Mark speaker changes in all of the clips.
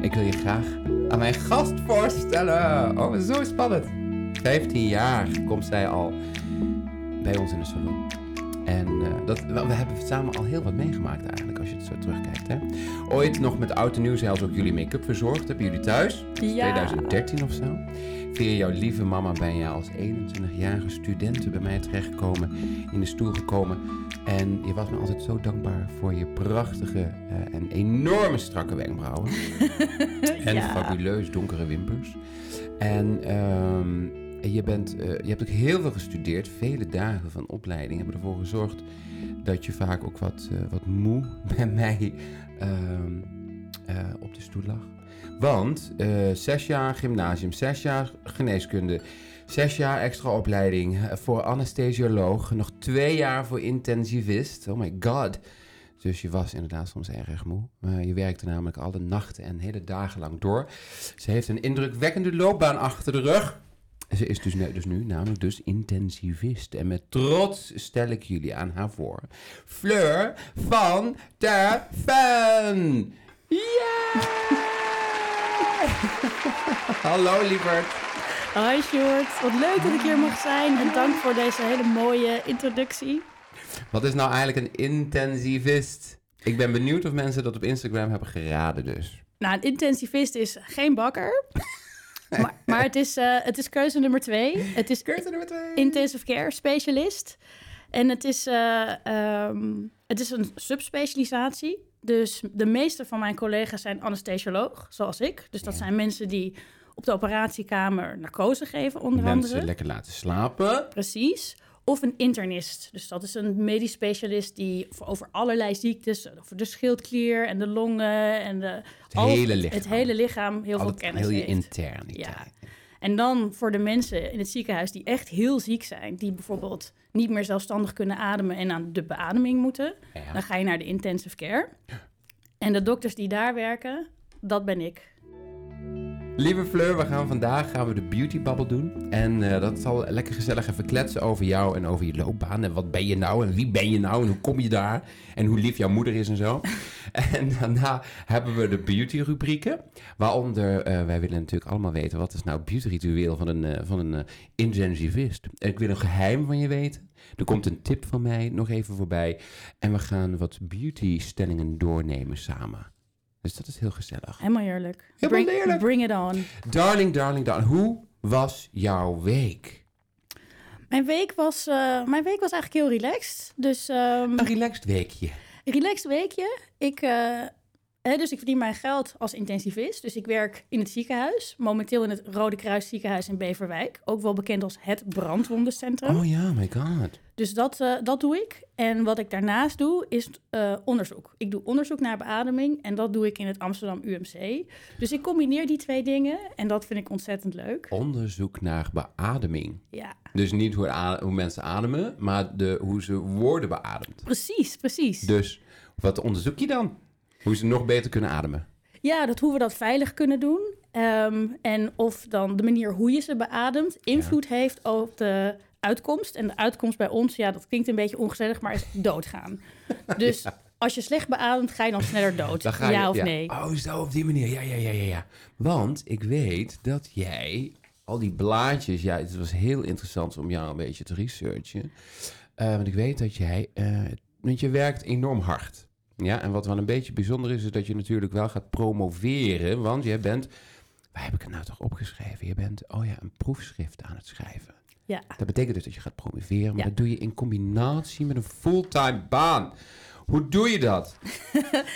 Speaker 1: Ik wil je graag aan mijn gast voorstellen. Oh, zo spannend. 15 jaar komt zij al bij ons in de salon. En uh, dat, we, hebben samen al heel wat meegemaakt eigenlijk, als je het zo terugkijkt. Hè? Ooit nog met oud en nieuw zelfs ook jullie make-up verzorgd. Hebben jullie thuis?
Speaker 2: Ja.
Speaker 1: 2013 of zo. Via jouw lieve mama ben je als 21-jarige student bij mij terechtgekomen, in de stoel gekomen. En je was me altijd zo dankbaar voor je prachtige uh, en enorme strakke wenkbrauwen. en
Speaker 2: Ja.
Speaker 1: fabuleus donkere wimpers. En ehm, je, bent, eh, je hebt ook heel veel gestudeerd. Vele dagen van opleiding hebben ervoor gezorgd dat je vaak ook wat, eh, wat moe bij mij ehm, eh, op de stoel lag. Want zes jaar gymnasium, zes jaar geneeskunde, zes jaar extra opleiding voor anesthesioloog, nog twee jaar voor intensivist. Oh my god. Dus je was inderdaad soms erg moe. Je werkte namelijk alle nachten en hele dagen lang door. Ze heeft een indrukwekkende loopbaan achter de rug. Ze is dus, nu- dus nu namelijk dus intensivist. En met trots stel ik jullie aan haar voor. Fleur van der Ven. Ja! Hallo lieverd.
Speaker 2: Hi Sjoerd, wat leuk dat ik hier mag zijn en dank voor deze hele mooie introductie.
Speaker 1: Wat is nou eigenlijk een intensivist? Ik ben benieuwd of mensen dat op Instagram hebben geraden dus.
Speaker 2: Nou, een intensivist is geen bakker, maar, maar het, is, eh, het is keuze nummer twee. Het is
Speaker 1: Keuze nummer twee.
Speaker 2: intensive care specialist en het is, eh, ehm, het is een subspecialisatie. Dus de meeste van mijn collega's zijn anesthesioloog, zoals ik. Dus dat
Speaker 1: Ja.
Speaker 2: zijn mensen die op de operatiekamer narcose geven, onder
Speaker 1: Mensen
Speaker 2: andere.
Speaker 1: lekker laten slapen.
Speaker 2: Precies. Of een internist. Dus dat is een medisch specialist die voor over allerlei ziektes, over de schildklier en de longen en de,
Speaker 1: Het hele lichaam.
Speaker 2: het hele lichaam heel
Speaker 1: Al
Speaker 2: veel
Speaker 1: het-
Speaker 2: kennis
Speaker 1: heel je
Speaker 2: heeft.
Speaker 1: interniteit.
Speaker 2: En dan voor de mensen in het ziekenhuis die echt heel ziek zijn, die bijvoorbeeld niet meer zelfstandig kunnen ademen en aan de beademing moeten,
Speaker 1: Ja.
Speaker 2: dan ga je naar de intensive care. En de dokters die daar werken, dat ben ik.
Speaker 1: Lieve Fleur, we gaan vandaag gaan we de beauty bubble doen. En eh, dat zal lekker gezellig even kletsen over jou en over je loopbaan. En wat ben je nou en wie ben je nou en hoe kom je daar? En hoe lief jouw moeder is en zo. en daarna hebben we de beauty rubrieken. Waaronder, eh, wij willen natuurlijk allemaal weten, wat is nou het beauty ritueel van een, eh, van een intensivist? En ik wil een geheim van je weten. Er komt een tip van mij nog even voorbij. En we gaan wat beauty stellingen doornemen samen. Dus dat is heel gezellig.
Speaker 2: Helemaal heerlijk.
Speaker 1: Helemaal
Speaker 2: bring,
Speaker 1: heerlijk.
Speaker 2: bring it on.
Speaker 1: Darling, darling, darling. Hoe was jouw week?
Speaker 2: Mijn week was, eh, mijn week was eigenlijk heel relaxed. Dus ehm
Speaker 1: Een relaxed weekje.
Speaker 2: relaxed weekje. Ik, eh, dus ik verdien mijn geld als intensivist. Dus ik werk in het ziekenhuis. Momenteel in het Rode Kruis ziekenhuis in Beverwijk. Ook wel bekend als het brandwondencentrum.
Speaker 1: Oh ja, my god.
Speaker 2: Dus dat, eh, dat doe ik. En wat ik daarnaast doe, is eh, onderzoek. Ik doe onderzoek naar beademing. En dat doe ik in het Amsterdam UMC. Dus ik combineer die twee dingen. En dat vind ik ontzettend leuk.
Speaker 1: Onderzoek naar beademing.
Speaker 2: Ja,
Speaker 1: Dus niet hoe, hoe mensen ademen, maar de, hoe ze worden beademd.
Speaker 2: precies, precies.
Speaker 1: Dus wat onderzoek je dan? Hoe ze nog beter kunnen ademen.
Speaker 2: Ja, dat hoe we dat veilig kunnen doen. Ehm, en of dan de manier hoe je ze beademt invloed heeft op de uitkomst. En de uitkomst bij ons, ja, dat klinkt een beetje ongezellig, maar is doodgaan. Dus als je slecht beademt, ga je dan sneller dood.
Speaker 1: Dan ga je,
Speaker 2: ja of nee?
Speaker 1: Oh, zo op die manier. Ja, ja, ja, ja, ja. Want ik weet dat jij al die blaadjes... Ja, het was heel interessant om jou een beetje te researchen. Eh, want ik weet dat jij... eh, want je werkt enorm hard. Ja, en wat wel een beetje bijzonder is... is dat je natuurlijk wel gaat promoveren. Want jij bent... Waar heb ik het nou toch opgeschreven? Je bent, oh ja, een proefschrift aan het schrijven.
Speaker 2: Ja.
Speaker 1: Dat betekent dus dat je gaat promoveren, maar
Speaker 2: Ja.
Speaker 1: dat doe je in combinatie met een fulltime baan. Hoe doe je dat?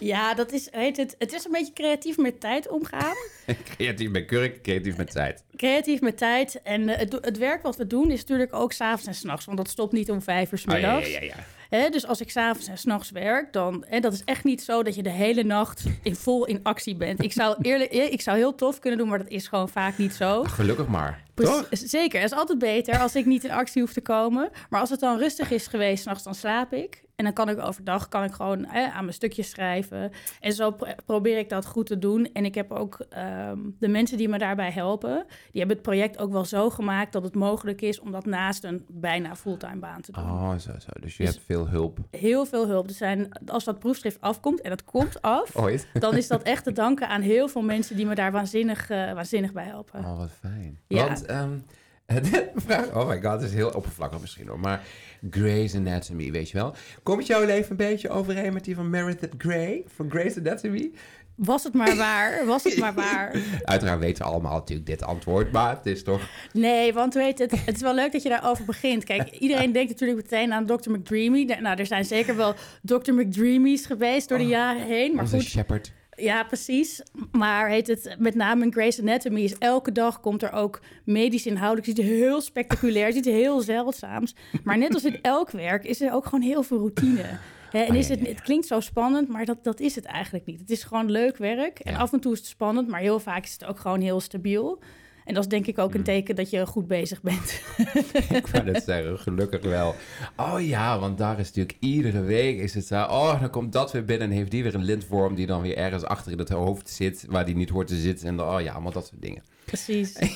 Speaker 2: Ja, dat is, heet het, het is een beetje creatief met tijd omgaan.
Speaker 1: creatief met kurk, creatief met tijd.
Speaker 2: Creatief met tijd. En eh, het, het werk wat we doen is natuurlijk ook s'avonds en s'nachts. Want dat stopt niet om vijf uur 's
Speaker 1: Oh, ja,
Speaker 2: middags.
Speaker 1: ja, ja, ja.
Speaker 2: Hè, dus als ik s'avonds en s'nachts werk, dan... En dat is echt niet zo dat je de hele nacht in, vol in actie bent. Ik zou, eerlijk, ik zou heel tof kunnen doen, maar dat is gewoon vaak niet zo.
Speaker 1: Gelukkig maar. Toch?
Speaker 2: Zeker, het is altijd beter als ik niet in actie hoef te komen. Maar als het dan rustig is geweest, s'nachts, dan slaap ik. En dan kan ik overdag kan ik gewoon aan mijn stukjes schrijven. En zo probeer ik dat goed te doen. En ik heb ook ehm, de mensen die me daarbij helpen, die hebben het project ook wel zo gemaakt dat het mogelijk is om dat naast een bijna fulltime baan te doen.
Speaker 1: Oh, zo, zo. Dus je dus hebt veel hulp.
Speaker 2: Heel veel hulp. Er zijn, als dat proefschrift afkomt, en dat komt af, Ooit. dan is dat echt te danken aan heel veel mensen die me daar waanzinnig, uh, waanzinnig bij helpen.
Speaker 1: Oh, wat fijn. Ja. Want, um, vraag, oh my god, het is heel oppervlakkig misschien hoor. Maar Grey's Anatomy, weet je wel. Komt jouw leven een beetje overeen met die van Meredith Grey van Grey's Anatomy?
Speaker 2: Was het maar waar, was het maar waar.
Speaker 1: Uiteraard weten we allemaal natuurlijk dit antwoord, maar het is toch...
Speaker 2: Nee, want weet het, het is wel leuk dat je daarover begint. Kijk, iedereen denkt natuurlijk meteen aan Dr. McDreamy. Nou, er zijn zeker wel Dr. McDreamy's geweest door de oh, jaren heen. Maar goed,
Speaker 1: Shepard.
Speaker 2: Ja, precies. Maar heet het met name in Grey's Anatomy is elke dag komt er ook medisch inhoudelijk. Het is heel spectaculair, het is heel zeldzaams. Maar net als in elk werk is er ook gewoon heel veel routine. en oh, is het, het klinkt zo spannend, maar dat, dat is het eigenlijk niet. Het is gewoon leuk werk. En af en toe is het spannend, maar heel vaak is het ook gewoon heel stabiel. En dat is denk ik ook een hmm. teken dat je goed bezig bent.
Speaker 1: ik wou het zeggen, gelukkig wel. Oh ja, want daar is natuurlijk iedere week is het zo... Oh, dan komt dat weer binnen en heeft die weer een lintworm... die dan weer ergens achter in het hoofd zit... waar die niet hoort te zitten. En dan, oh ja, allemaal dat soort dingen.
Speaker 2: Precies.
Speaker 1: uh,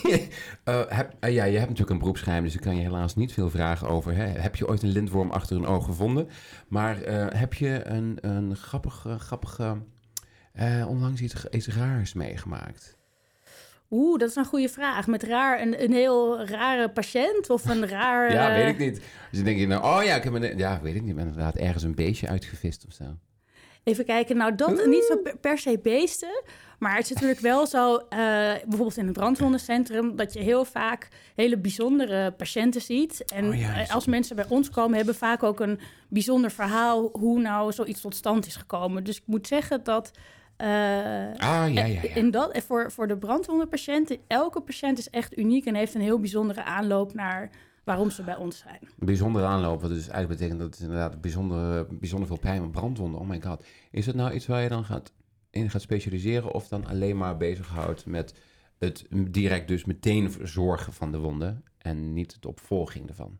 Speaker 1: heb, uh, ja, je hebt natuurlijk een beroepsgeheim... dus daar kan je helaas niet veel vragen over. Hè? Heb je ooit een lintworm achter een oog gevonden? Maar uh, heb je een, een grappige... grappige onlangs iets, iets raars meegemaakt?
Speaker 2: Oeh, dat is een goede vraag. Met raar, een, een heel rare patiënt of een raar...
Speaker 1: ja, weet ik niet. Dus dan denk je nou, oh ja, ik heb een... Ja, weet ik niet. Maar inderdaad ergens een beestje uitgevist of zo.
Speaker 2: Even kijken, nou dat niet zo per, se beesten, maar het is natuurlijk wel zo, uh, bijvoorbeeld in het brandwondencentrum, dat je heel vaak hele bijzondere patiënten ziet. En oh ja, als mensen bij ons komen, hebben vaak ook een bijzonder verhaal hoe nou zoiets tot stand is gekomen. Dus ik moet zeggen dat
Speaker 1: uh, ah, ja, ja, ja.
Speaker 2: In dat, voor, voor de brandwondenpatiënten, elke patiënt is echt uniek en heeft een heel bijzondere aanloop naar waarom ze bij ons zijn.
Speaker 1: Bijzondere aanloop, wat dus eigenlijk betekent dat het inderdaad bijzonder, bijzonder veel pijn met brandwonden. Oh my god. Is het nou iets waar je dan gaat, in gaat specialiseren of dan alleen maar bezighoudt met het direct dus meteen verzorgen van de wonden en niet de opvolging ervan?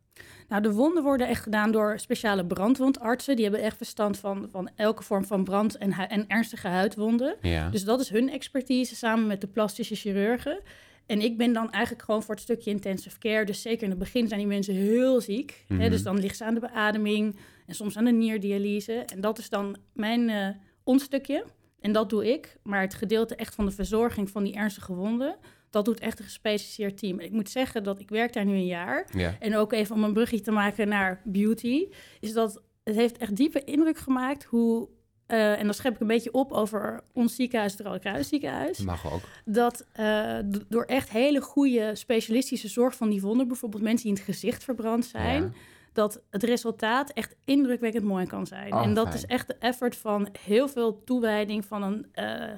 Speaker 2: Nou, de wonden worden echt gedaan door speciale brandwondartsen. Die hebben echt verstand van, van elke vorm van brand en, en ernstige huidwonden. Ja. Dus dat is hun expertise samen met de plastische chirurgen. En ik ben dan eigenlijk gewoon voor het stukje intensive care. Dus zeker in het begin zijn die mensen heel ziek. hè, mhm. dus dan ligt ze aan de beademing en soms aan de nierdialyse. En dat is dan mijn uh, ons stukje. En dat doe ik. Maar het gedeelte echt van de verzorging van die ernstige wonden dat doet echt een gespecialiseerd team. Ik moet zeggen dat ik werk daar nu een jaar. En ook even om een brugje te maken naar beauty, is dat het heeft echt diepe indruk gemaakt hoe uh, en dan schep ik een beetje op over ons ziekenhuis, het Rode Kruis
Speaker 1: Mag ook.
Speaker 2: Dat uh, door echt hele goede specialistische zorg van die wonden, bijvoorbeeld mensen die in het gezicht verbrand zijn, dat het resultaat echt indrukwekkend mooi kan zijn. Oh, en dat is echt de effort van heel veel toewijding van een uh,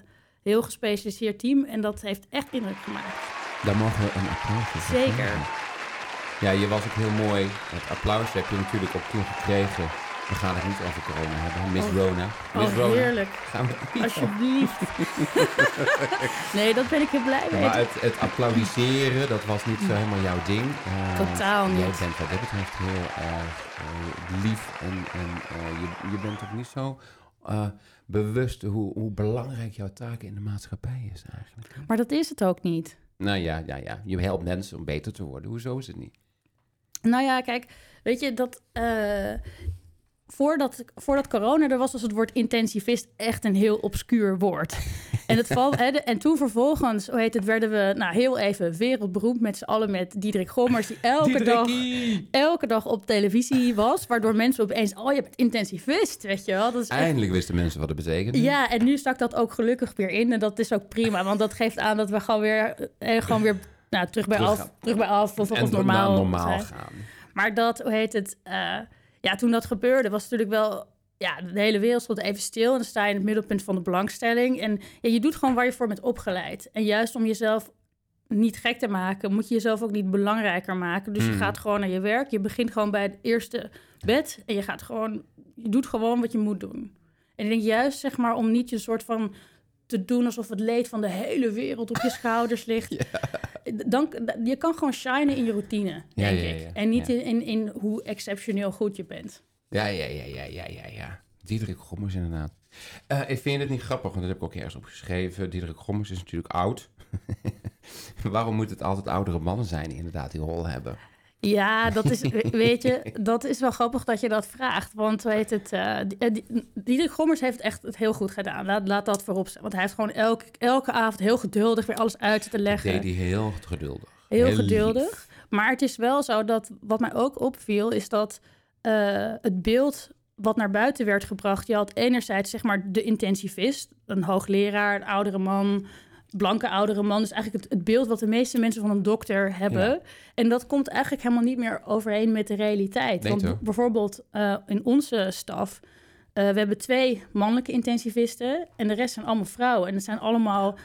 Speaker 2: heel gespecialiseerd team. En dat heeft echt indruk gemaakt.
Speaker 1: Daar mogen we een applaus voor
Speaker 2: Zeker.
Speaker 1: Ja, je was ook heel mooi. Het applaus heb je natuurlijk ook toen gekregen. We gaan het niet over corona hebben. Miss oh. Rona. Miss
Speaker 2: oh, Rona. heerlijk. Gaan we Alsjeblieft. nee, dat ben ik heel blij mee.
Speaker 1: Maar het, het applaudisseren, dat was niet zo helemaal jouw ding.
Speaker 2: Uh, Totaal niet.
Speaker 1: Jij bent wat dat betreft heel erg uh, lief. En, en uh, je, je bent ook niet zo bewust hoe, hoe belangrijk jouw taak in de maatschappij is eigenlijk.
Speaker 2: Maar dat is het ook niet.
Speaker 1: Nou ja, ja, ja. je helpt mensen om beter te worden. Hoezo is het niet?
Speaker 2: Nou ja, kijk, weet je, dat uh, voordat, voordat corona er was, was het woord intensivist echt een heel obscuur woord. en, het val, hè, en toen vervolgens, hoe heet het, werden we nou, heel even wereldberoemd met z'n allen met Diederik Gommers, die elke dag, elke dag op televisie was, waardoor mensen opeens, oh je bent intensivist, weet je wel. Dat is
Speaker 1: Eindelijk wisten mensen wat het betekende.
Speaker 2: Ja, en nu stak dat ook gelukkig weer in en dat is ook prima, want dat geeft aan dat we gewoon weer, eh, gewoon weer nou, terug bij af, terug bij af of, of normaal,
Speaker 1: normaal gaan.
Speaker 2: Maar dat, hoe heet het... Uh, ja, toen dat gebeurde, was natuurlijk wel. Ja, de hele wereld stond even stil. En dan sta je in het middelpunt van de belangstelling. En ja, je doet gewoon waar je voor bent opgeleid. En juist om jezelf niet gek te maken, moet je jezelf ook niet belangrijker maken. Dus je hmm. gaat gewoon naar je werk. Je begint gewoon bij het eerste bed. En je gaat gewoon. Je doet gewoon wat je moet doen. En ik denk juist, zeg maar, om niet je soort van te doen alsof het leed van de hele wereld op je schouders ligt. Dan, je kan gewoon shinen in je routine, denk ik. En niet in, in, in, hoe exceptioneel goed je bent.
Speaker 1: Ja, ja, ja, ja, ja, ja, ja. Diederik Gommers inderdaad. Eh, ik vind het niet grappig, want dat heb ik ook ergens opgeschreven. Diederik Gommers is natuurlijk oud. Waarom moet het altijd oudere mannen zijn die inderdaad die rol hebben?
Speaker 2: Ja, dat is, weet je, dat is wel grappig dat je dat vraagt. Want weet het, uh, Diederik Gommers heeft echt het heel goed gedaan. Laat, laat dat voorop staan. Want hij heeft gewoon elke, elke avond heel geduldig weer alles uit te leggen.
Speaker 1: Dat deed hij heel geduldig.
Speaker 2: Heel, heel geduldig. Lief. Maar het is wel zo dat, wat mij ook opviel, is dat uh, het beeld wat naar buiten werd gebracht. Je had enerzijds zeg maar de intensivist, een hoogleraar, een oudere man, blanke oudere man. Dus eigenlijk het, het, beeld wat de meeste mensen van een dokter hebben. En dat komt eigenlijk helemaal niet meer overeen met de realiteit.
Speaker 1: Nee,
Speaker 2: Want
Speaker 1: toch?
Speaker 2: bijvoorbeeld uh, in onze staf. Uh, we hebben twee mannelijke intensivisten en de rest zijn allemaal vrouwen. En het zijn allemaal,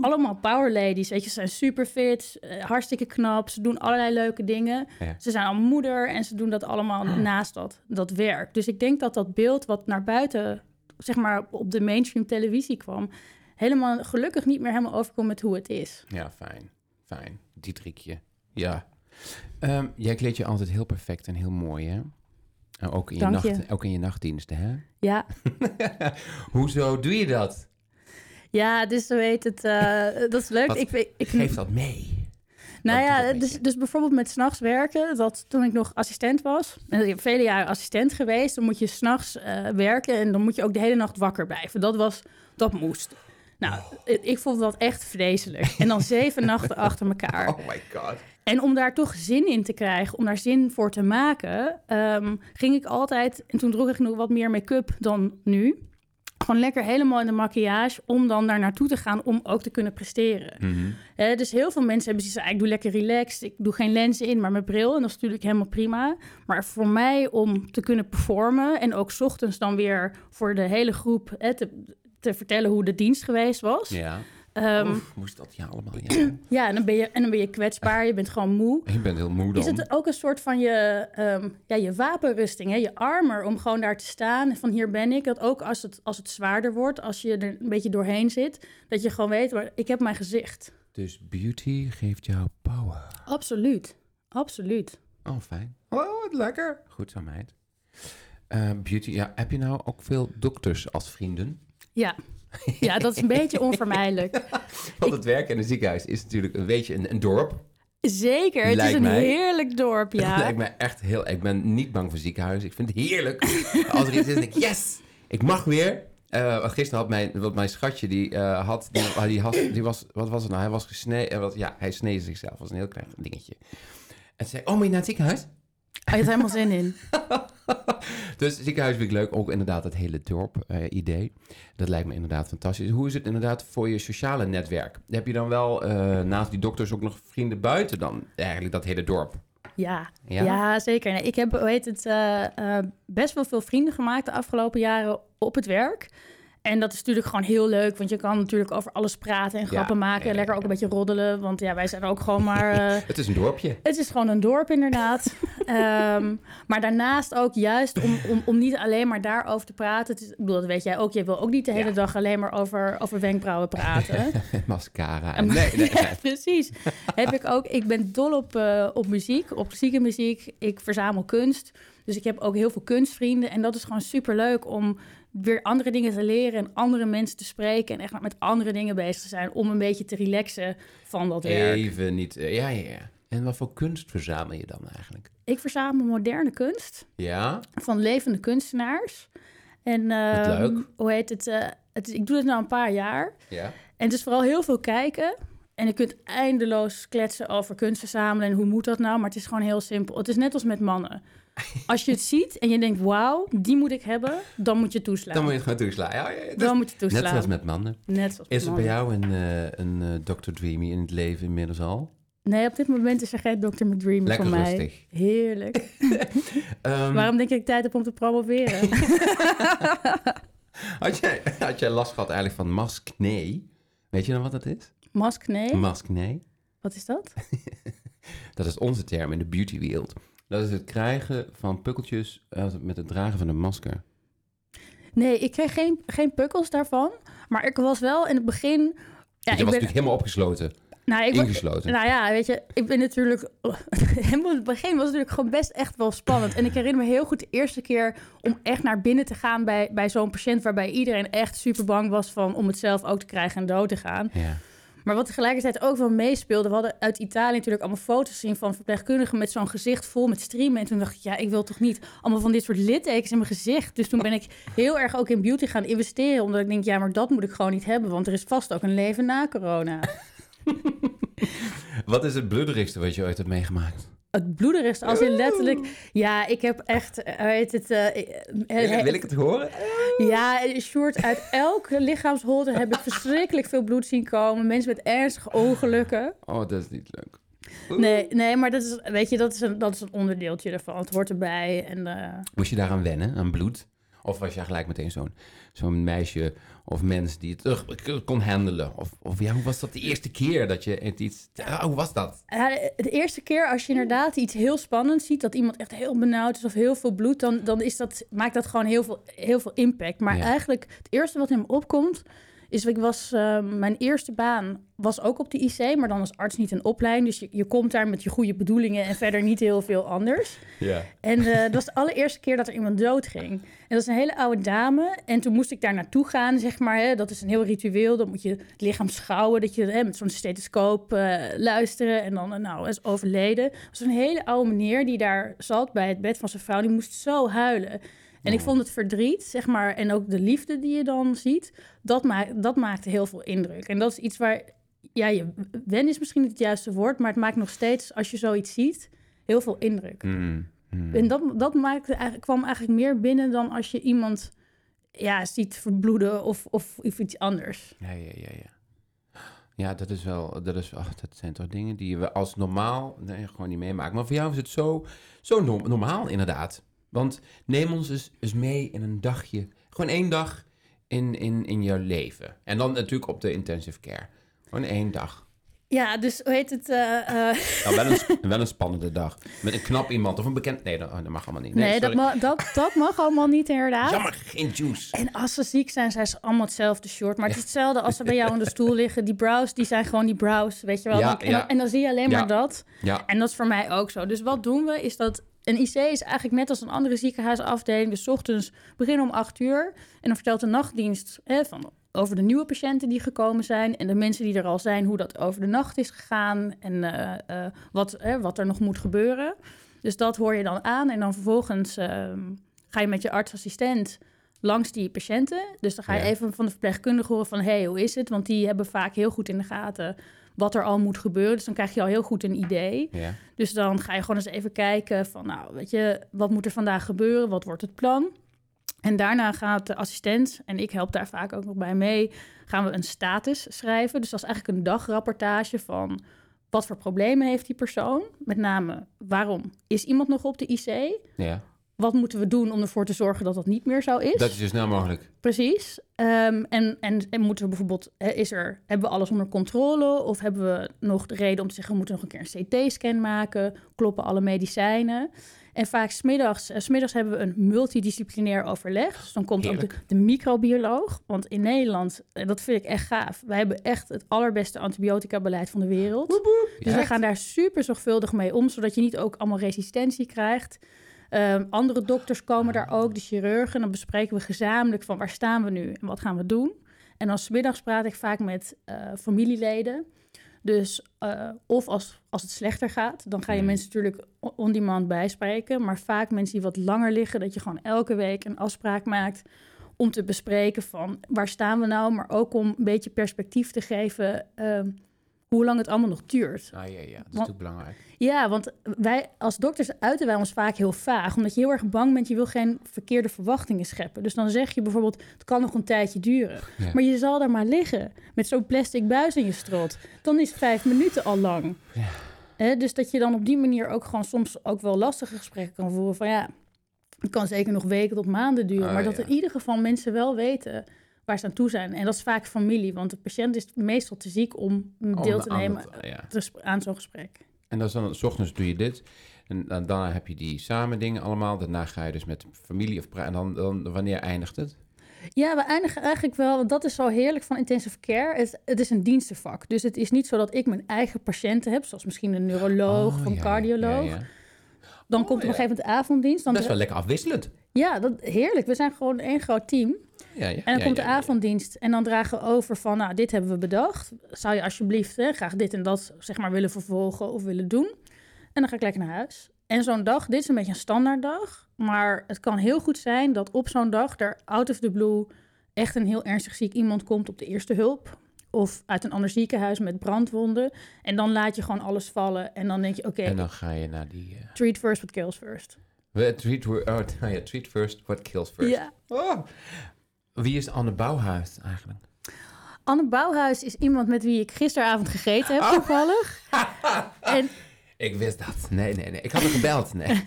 Speaker 2: allemaal power ladies. Weet je, ze zijn super fit, uh, hartstikke knap. Ze doen allerlei leuke dingen.
Speaker 1: Ja.
Speaker 2: Ze zijn allemaal moeder en ze doen dat allemaal naast dat, dat werk. Dus ik denk dat dat beeld wat naar buiten, zeg maar op de mainstream televisie kwam, helemaal gelukkig niet meer helemaal overkomt met hoe het is.
Speaker 1: Ja, fijn. Fijn. Dietrikje. Ja. Um, jij kleed je altijd heel perfect en heel mooi, hè? En ook in, je
Speaker 2: Dank je.
Speaker 1: nacht, ook in je nachtdiensten, hè?
Speaker 2: Ja,
Speaker 1: Hoezo doe je dat?
Speaker 2: ja dus zo weet het. eh, dat is leuk.
Speaker 1: Wat
Speaker 2: Ik, ik,
Speaker 1: Geef dat mee.
Speaker 2: Nou ja, dus,
Speaker 1: je?
Speaker 2: dus bijvoorbeeld met s'nachts werken. Dat toen ik nog assistent was. En ik heb vele jaren assistent geweest. Dan moet je s'nachts nachts werken. En dan moet je ook de hele nacht wakker blijven. Dat was, dat moest. Nou, ik, ik vond dat echt vreselijk. En dan zeven nachten achter elkaar.
Speaker 1: Oh my god.
Speaker 2: En om daar toch zin in te krijgen, om daar zin voor te maken, ehm, ging ik altijd, en toen droeg ik nog wat meer make-up dan nu, gewoon lekker helemaal in de maquillage, om dan daar naartoe te gaan, om ook te kunnen presteren.
Speaker 1: Mhm.
Speaker 2: Dus heel veel mensen hebben zoiets ah, ik doe lekker relaxed, ik doe geen lenzen in, maar mijn bril, en dat is natuurlijk helemaal prima. Maar voor mij, om te kunnen performen, en ook ochtends dan weer voor de hele groep te, te vertellen hoe de dienst geweest was.
Speaker 1: Ja.
Speaker 2: Ehm,
Speaker 1: Oef, moest dat ja allemaal, ja.
Speaker 2: ja, en dan, ben je, en dan ben je kwetsbaar, je bent gewoon moe.
Speaker 1: Je bent heel moe dan.
Speaker 2: Is het ook een soort van je, ehm, ja, je wapenrusting, hè? je armor, om gewoon daar te staan en van hier ben ik. Dat ook als het, als het zwaarder wordt, als je er een beetje doorheen zit, dat je gewoon weet, maar ik heb mijn gezicht.
Speaker 1: Dus beauty geeft jou power.
Speaker 2: Absoluut, absoluut.
Speaker 1: Oh, fijn. Oh, wat lekker. Goed zo, meid. Eh, beauty, ja, heb je nou ook veel dokters als vrienden?
Speaker 2: Ja. ja, dat is een beetje onvermijdelijk.
Speaker 1: Want het werk in een ziekenhuis is natuurlijk een beetje een, een dorp.
Speaker 2: Zeker, het
Speaker 1: Lijkt
Speaker 2: is een
Speaker 1: mij.
Speaker 2: heerlijk dorp, ja.
Speaker 1: lijkt me echt heel... Ik ben niet bang voor ziekenhuizen. Ik vind het heerlijk. Als er iets is, denk ik, yes, ik mag weer. Eh, gisteren had mijn, wat mijn schatje, die eh, had, die, die, had, die was, wat was het nou? Hij was gesneden, ja, hij sneed zichzelf. Dat was een heel klein dingetje. En ze zei, oh, moet je naar het ziekenhuis?
Speaker 2: Hij heeft helemaal zin in.
Speaker 1: Dus ziekenhuis vind ik leuk. Ook inderdaad het hele dorp-idee. dat lijkt me inderdaad fantastisch. Hoe is het inderdaad voor je sociale netwerk? Heb je dan wel eh, naast die dokters ook nog vrienden buiten dan eigenlijk dat hele dorp?
Speaker 2: Ja,
Speaker 1: Ja?
Speaker 2: ja? zeker. Nee, ik heb hoe heet het, eh, eh, best wel veel vrienden gemaakt de afgelopen jaren op het werk. En dat is natuurlijk gewoon heel leuk, want je kan natuurlijk over alles praten en grappen maken. En lekker ook een beetje roddelen, want ja, wij zijn ook gewoon maar... eh,
Speaker 1: Het is een dorpje.
Speaker 2: het is gewoon een dorp, inderdaad. Ehm, maar daarnaast ook juist om, om, om niet alleen maar daarover te praten. Is, ik bedoel, dat weet jij ook. Je wil ook niet de hele
Speaker 1: Ja.
Speaker 2: dag alleen maar over, over wenkbrauwen praten.
Speaker 1: Mascara. En, nee, nee,
Speaker 2: Ja,
Speaker 1: nee.
Speaker 2: precies. Heb ik ook. Ik ben dol op, eh, op muziek, op klassieke muziek. Ik verzamel kunst. Dus ik heb ook heel veel kunstvrienden. En dat is gewoon super leuk om weer andere dingen te leren en andere mensen te spreken. En echt met andere dingen bezig te zijn. Om een beetje te relaxen van dat werk.
Speaker 1: Even niet. eh, ja, ja, ja. En wat voor kunst verzamel je dan eigenlijk?
Speaker 2: Ik verzamel moderne kunst
Speaker 1: Ja?
Speaker 2: van levende kunstenaars. En ehm,
Speaker 1: leuk.
Speaker 2: hoe heet het? eh, het is- ik doe het nu een paar jaar.
Speaker 1: Ja.
Speaker 2: En het is vooral heel veel kijken. En je kunt eindeloos kletsen over kunst verzamelen en hoe moet dat nou? Maar het is gewoon heel simpel. Het is net als met mannen. Als je het ziet en je denkt, wauw, die moet ik hebben, dan moet je toeslaan.
Speaker 1: Dan moet je het gewoon toeslaan. Ja, ja,
Speaker 2: Dan moet je toeslaan.
Speaker 1: net zoals met mannen.
Speaker 2: Net zoals met
Speaker 1: Is er bij jou een, eh, een eh, Dr. Dreamy in het leven inmiddels al?
Speaker 2: Nee, op dit moment is er geen Dr. McDreamy
Speaker 1: Lekker
Speaker 2: voor mij.
Speaker 1: rustig.
Speaker 2: Heerlijk.
Speaker 1: Ehm,
Speaker 2: Waarom denk ik tijd heb om te promoveren?
Speaker 1: had, jij, had jij last gehad eigenlijk van maskne? Weet je dan wat dat is?
Speaker 2: Mask, nee.
Speaker 1: Maskne.
Speaker 2: Wat is dat?
Speaker 1: Dat is onze term in de beautywereld. Dat is het krijgen van pukkeltjes eh, met het dragen van een masker.
Speaker 2: Nee, ik kreeg geen, geen pukkels daarvan. Maar ik was wel in het begin... Ja,
Speaker 1: je
Speaker 2: ik
Speaker 1: was
Speaker 2: ben,
Speaker 1: natuurlijk helemaal opgesloten.
Speaker 2: Nou, ik,
Speaker 1: ingesloten.
Speaker 2: nou ja, weet je, ik ben natuurlijk... Helemaal in het begin was het natuurlijk gewoon best echt wel spannend. En ik herinner me heel goed de eerste keer om echt naar binnen te gaan bij, bij zo'n patiënt... waarbij iedereen echt super bang was van om het zelf ook te krijgen en dood te gaan.
Speaker 1: ja.
Speaker 2: Maar wat tegelijkertijd ook wel meespeelde... we hadden uit Italië natuurlijk allemaal foto's gezien van verpleegkundigen... met zo'n gezicht vol met streamen. En toen dacht ik, ja, ik wil toch niet allemaal van dit soort littekens in mijn gezicht. Dus toen ben ik heel erg ook in beauty gaan investeren... omdat ik denk, ja, maar dat moet ik gewoon niet hebben... want er is vast ook een leven na corona.
Speaker 1: Wat is het bloederigste wat je ooit hebt meegemaakt?
Speaker 2: Het bloederigst, als in letterlijk... Ja, ik heb echt, eh, weet het... eh, eh,
Speaker 1: Wil ik het horen?
Speaker 2: Ja, short uit elke lichaamsholte heb ik verschrikkelijk veel bloed zien komen. Mensen met ernstige ongelukken.
Speaker 1: Oh, dat is niet leuk.
Speaker 2: Nee, nee maar dat is, weet je, dat is, een, dat is een onderdeeltje ervan. Het hoort erbij. En, eh,
Speaker 1: Moest je daaraan wennen, aan bloed? Of was je gelijk meteen zo'n zo'n meisje of mens die het terug kon handelen? Of, of ja, hoe was dat de eerste keer dat je het iets... Hoe was dat?
Speaker 2: de eerste keer als je inderdaad iets heel spannends ziet... dat iemand echt heel benauwd is of heel veel bloed... dan, dan is dat, maakt dat gewoon heel veel, heel veel impact. Maar
Speaker 1: Ja.
Speaker 2: eigenlijk het eerste wat in me opkomt... is ik was, eh, mijn eerste baan was ook op de IC... maar dan als arts niet een opleiding. Dus je, je komt daar met je goede bedoelingen... en verder niet heel veel anders.
Speaker 1: Ja.
Speaker 2: En eh, dat was de allereerste keer dat er iemand doodging. En dat is een hele oude dame. En toen moest ik daar naartoe gaan, zeg maar. Hè. Dat is een heel ritueel. Dan moet je het lichaam schouwen. Dat je hè, met zo'n stethoscoop eh, luisteren. En dan, eh, nou, is overleden. Het was een hele oude meneer die daar zat bij het bed van zijn vrouw. Die moest zo huilen. En ik vond het verdriet, zeg maar, en ook de liefde die je dan ziet, dat, ma dat maakte heel veel indruk. En dat is iets waar, ja, je, wen is misschien niet het juiste woord, maar het maakt nog steeds, als je zoiets ziet, heel veel indruk.
Speaker 1: Mm, mm.
Speaker 2: En dat, dat maakte, eigenlijk- kwam eigenlijk meer binnen dan als je iemand ja, ziet verbloeden of, of, of iets anders.
Speaker 1: Ja, ja, ja, ja. Ja, dat is wel, dat, is, ach, dat zijn toch dingen die we als normaal nee, gewoon niet meemaken. Maar voor jou is het zo, zo norm- normaal inderdaad. Want neem ons eens, eens mee in een dagje, gewoon één dag in, in, in jouw leven. En dan natuurlijk op de intensive care. Gewoon één dag.
Speaker 2: Ja, dus hoe heet het? eh, eh,
Speaker 1: Nou, wel, een, sp- wel een spannende dag. Met een knap iemand of een bekend... Nee, dat, oh, dat mag allemaal niet.
Speaker 2: nee, dat, mag, dat, dat mag allemaal niet inderdaad.
Speaker 1: Jammer, geen juice.
Speaker 2: En als ze ziek zijn, zijn ze allemaal hetzelfde short. Maar het is hetzelfde als ze bij jou in de stoel liggen. Die brows, die zijn gewoon die brows, weet je wel.
Speaker 1: Ja,
Speaker 2: Dan- en,
Speaker 1: ja.
Speaker 2: dan, en dan zie je alleen
Speaker 1: Ja.
Speaker 2: maar dat.
Speaker 1: Ja,
Speaker 2: En dat is voor mij ook zo. Dus wat doen we, is dat... Een IC is eigenlijk net als een andere ziekenhuisafdeling. Dus ochtends beginnen om acht uur. En dan vertelt de nachtdienst hè, van, over de nieuwe patiënten die gekomen zijn. En de mensen die er al zijn, hoe dat over de nacht is gegaan. En eh, eh, wat, hè, wat er nog moet gebeuren. Dus dat hoor je dan aan. En dan vervolgens ehm, ga je met je artsassistent langs die patiënten. Dus dan ga je
Speaker 1: Ja.
Speaker 2: even van de verpleegkundige horen van... hé, hey, hoe is het? Want die hebben vaak heel goed in de gaten wat er al moet gebeuren. Dus dan krijg je al heel goed een idee.
Speaker 1: ja.
Speaker 2: Dus dan ga je gewoon eens even kijken van, nou, weet je, wat moet er vandaag gebeuren? Wat wordt het plan? En daarna gaat de assistent, en ik help daar vaak ook nog bij mee, gaan we een status schrijven. Dus dat is eigenlijk een dagrapportage van wat voor problemen heeft die persoon? Met name, waarom is iemand nog op de IC?
Speaker 1: ja.
Speaker 2: Wat moeten we doen om ervoor te zorgen dat dat niet meer zo is?
Speaker 1: Dat is zo snel mogelijk.
Speaker 2: Precies. Ehm, en, en, en moeten we bijvoorbeeld, is er, hebben we alles onder controle? Of hebben we nog de reden om te zeggen, we moeten nog een keer een CT-scan maken? Kloppen alle medicijnen? En vaak smiddags, eh, smiddags hebben we een multidisciplinair overleg. Dus dan komt ook de, microbioloog. Want in Nederland, en dat vind ik echt gaaf, wij hebben echt het allerbeste antibiotica-beleid van de wereld. Dus
Speaker 1: Ja,
Speaker 2: we gaan daar super zorgvuldig mee om, zodat je niet ook allemaal resistentie krijgt. Ehm, andere dokters komen daar ook, de chirurgen. Dan bespreken we gezamenlijk van waar staan we nu en wat gaan we doen. En dan smiddags praat ik vaak met eh, familieleden. Dus eh, of als, als het slechter gaat, dan ga je
Speaker 1: Mm.
Speaker 2: mensen natuurlijk o- on-demand bijspreken. Maar vaak mensen die wat langer liggen, dat je gewoon elke week een afspraak maakt om te bespreken van waar staan we nou, maar ook om een beetje perspectief te geven ehm, hoe lang het allemaal nog duurt.
Speaker 1: Ah, ja, ja, dat is natuurlijk belangrijk.
Speaker 2: Ja, want wij als dokters uiten wij ons vaak heel vaag, omdat je heel erg bang bent, je wil geen verkeerde verwachtingen scheppen. Dus dan zeg je bijvoorbeeld, het kan nog een tijdje duren.
Speaker 1: Ja.
Speaker 2: Maar je zal daar maar liggen met zo'n plastic buis in je strot. Dan is vijf minuten al lang.
Speaker 1: Ja.
Speaker 2: Dus dat je dan op die manier ook gewoon soms ook wel lastige gesprekken kan voeren van ja, het kan zeker nog weken tot maanden duren.
Speaker 1: Ah,
Speaker 2: maar dat
Speaker 1: ja.
Speaker 2: in ieder geval mensen wel weten waar ze aan toe zijn. En dat is vaak familie, want de patiënt is meestal te ziek om deel te
Speaker 1: aan
Speaker 2: nemen
Speaker 1: het- ja.
Speaker 2: te sp- aan zo'n gesprek.
Speaker 1: En dan is dan, s ochtends doe je dit. En dan, heb je die samen dingen allemaal. Daarna ga je dus met familie of pra- En dan, dan, wanneer eindigt het?
Speaker 2: Ja, we eindigen eigenlijk wel, want dat is zo heerlijk van intensive care. Het, het is een dienstenvak. Dus het is niet zo dat ik mijn eigen patiënten heb, zoals misschien een neuroloog
Speaker 1: Oh,
Speaker 2: of een
Speaker 1: ja,
Speaker 2: cardioloog.
Speaker 1: ja.
Speaker 2: Dan
Speaker 1: Oh,
Speaker 2: komt er op een gegeven moment de avonddienst. Dan
Speaker 1: Best wel lekker afwisselend.
Speaker 2: Ja, dat, heerlijk. We zijn gewoon één groot team.
Speaker 1: Ja, ja.
Speaker 2: En dan
Speaker 1: ja,
Speaker 2: komt de avonddienst en dan dragen we over van, nou, dit hebben we bedacht. Zou je alsjeblieft hè, graag dit en dat zeg maar willen vervolgen of willen doen? En dan ga ik lekker naar huis. En zo'n dag, dit is een beetje een standaarddag, maar het kan heel goed zijn dat op zo'n dag er out of the blue echt een heel ernstig ziek iemand komt op de eerste hulp. Of uit een ander ziekenhuis met brandwonden. En dan laat je gewoon alles vallen. En dan denk je, oké,
Speaker 1: En dan ga je naar die... eh,
Speaker 2: treat first, what kills first.
Speaker 1: We- treat, oh, nou ja, treat first, what kills first.
Speaker 2: Ja.
Speaker 1: Oh. Wie is Anne Bouwhuis eigenlijk?
Speaker 2: Anne Bouwhuis is iemand met wie ik gisteravond gegeten heb,
Speaker 1: Oh.
Speaker 2: toevallig. En
Speaker 1: Ik wist dat. Nee, nee, nee. Ik had er gebeld. Nee.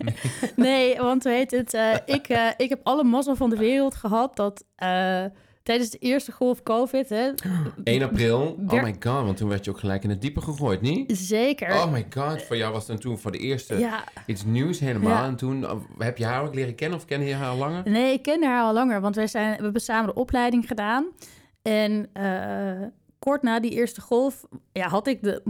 Speaker 2: Nee, want hoe heet het? eh, ik, eh, ik heb alle mazzel van de wereld gehad dat eh, tijdens de eerste golf COVID, hè,
Speaker 1: 1 april. Oh my god, want toen werd je ook gelijk in het diepe gegooid, niet?
Speaker 2: zeker.
Speaker 1: Oh my god, voor jou was het toen voor de eerste
Speaker 2: ja,
Speaker 1: iets nieuws helemaal.
Speaker 2: Ja.
Speaker 1: En toen, eh, heb je haar ook leren kennen of ken je haar al langer?
Speaker 2: nee, ik kende haar al langer, want wij zijn, we hebben samen de opleiding gedaan. En eh, kort na die eerste golf ja, had ik de,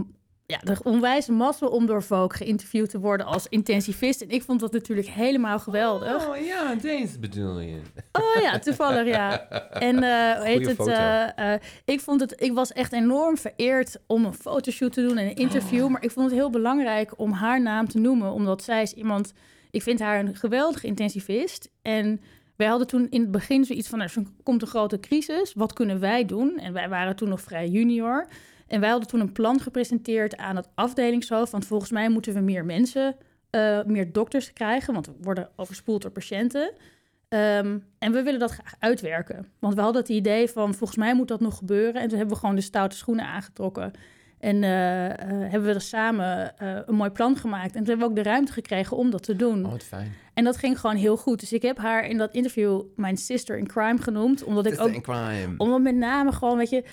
Speaker 2: ja, de onwijze mazzel om door Vogue geïnterviewd te worden als intensivist. En ik vond dat natuurlijk helemaal geweldig.
Speaker 1: Oh ja, deze bedoel je.
Speaker 2: Oh ja, toevallig ja. En hoe heet het? eh, eh, ik vond het, ik was echt enorm vereerd om een fotoshoot te doen en een interview.
Speaker 1: Oh.
Speaker 2: Maar ik vond het heel belangrijk om haar naam te noemen, omdat zij is iemand. Ik vind haar een geweldige intensivist. En wij hadden toen in het begin zoiets van: er komt een grote crisis. Wat kunnen wij doen? En wij waren toen nog vrij junior. En wij hadden toen een plan gepresenteerd aan het afdelingshoofd. Want volgens mij moeten we meer mensen, eh, meer dokters krijgen. Want we worden overspoeld door patiënten. Ehm, en we willen dat graag uitwerken. Want we hadden het idee van, volgens mij moet dat nog gebeuren. En toen hebben we gewoon de stoute schoenen aangetrokken. En eh, eh, hebben we er samen een mooi plan gemaakt. En toen hebben we ook de ruimte gekregen om dat te doen.
Speaker 1: Oh, wat fijn.
Speaker 2: En dat ging gewoon heel goed. Dus ik heb haar in dat interview mijn sister in crime genoemd. Omdat ik ook
Speaker 1: in crime.
Speaker 2: omdat met name gewoon, weet je,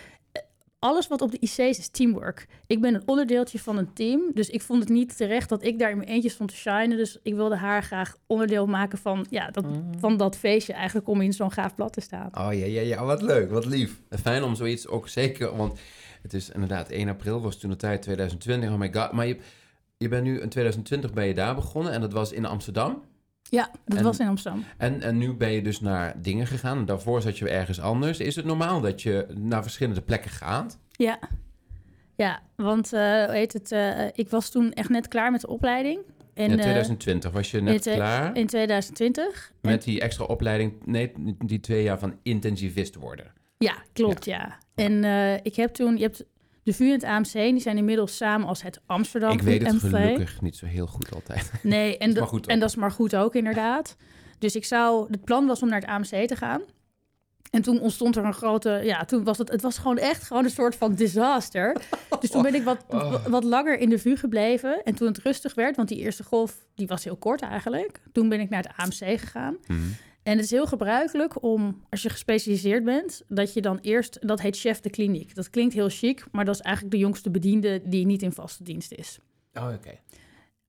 Speaker 2: alles wat op de IC's is teamwork. Ik ben een onderdeeltje van een team, dus ik vond het niet terecht dat ik daar in mijn eentje stond te shinen. Dus ik wilde haar graag onderdeel maken van, ja, dat, van dat feestje eigenlijk om in zo'n gaaf blad te staan.
Speaker 1: Oh ja, ja, ja, wat leuk, wat lief. Fijn om zoiets ook zeker, want het is inderdaad 1 april, was toen de tijd 2020. Oh my god, maar je, je bent nu in 2020 ben je daar begonnen en dat was in Amsterdam.
Speaker 2: Ja, dat
Speaker 1: En-
Speaker 2: was in Amsterdam.
Speaker 1: En, en nu ben je dus naar dingen gegaan. En daarvoor zat je ergens anders. Is het normaal dat je naar verschillende plekken gaat?
Speaker 2: Ja, ja want uh, hoe heet het, uh, ik was toen echt net klaar met de opleiding.
Speaker 1: In
Speaker 2: En,
Speaker 1: 2020 was je net
Speaker 2: in,
Speaker 1: klaar
Speaker 2: in 2020. En-
Speaker 1: met die extra opleiding, nee, die twee jaar van intensivist worden.
Speaker 2: Ja, klopt, ja. En eh, ik heb toen, je hebt de VU en het AMC, die zijn inmiddels samen als het Amsterdam
Speaker 1: Ik weet het gelukkig niet zo heel goed altijd.
Speaker 2: Nee, en, dat- en dat is maar goed ook, inderdaad. Dus ik zou, het plan was om naar het AMC te gaan. En toen ontstond er een grote, ja, toen was het, het was gewoon echt gewoon een soort van disaster. Dus toen ben ik wat,
Speaker 1: Oh.
Speaker 2: wat langer in de VU gebleven. En toen het rustig werd, want die eerste golf, die was heel kort eigenlijk. Toen ben ik naar het AMC gegaan.
Speaker 1: Mhm.
Speaker 2: En het is heel gebruikelijk om, als je gespecialiseerd bent, dat je dan eerst, dat heet chef de kliniek. Dat klinkt heel chic, maar dat is eigenlijk de jongste bediende die niet in vaste dienst is.
Speaker 1: Oh, oké.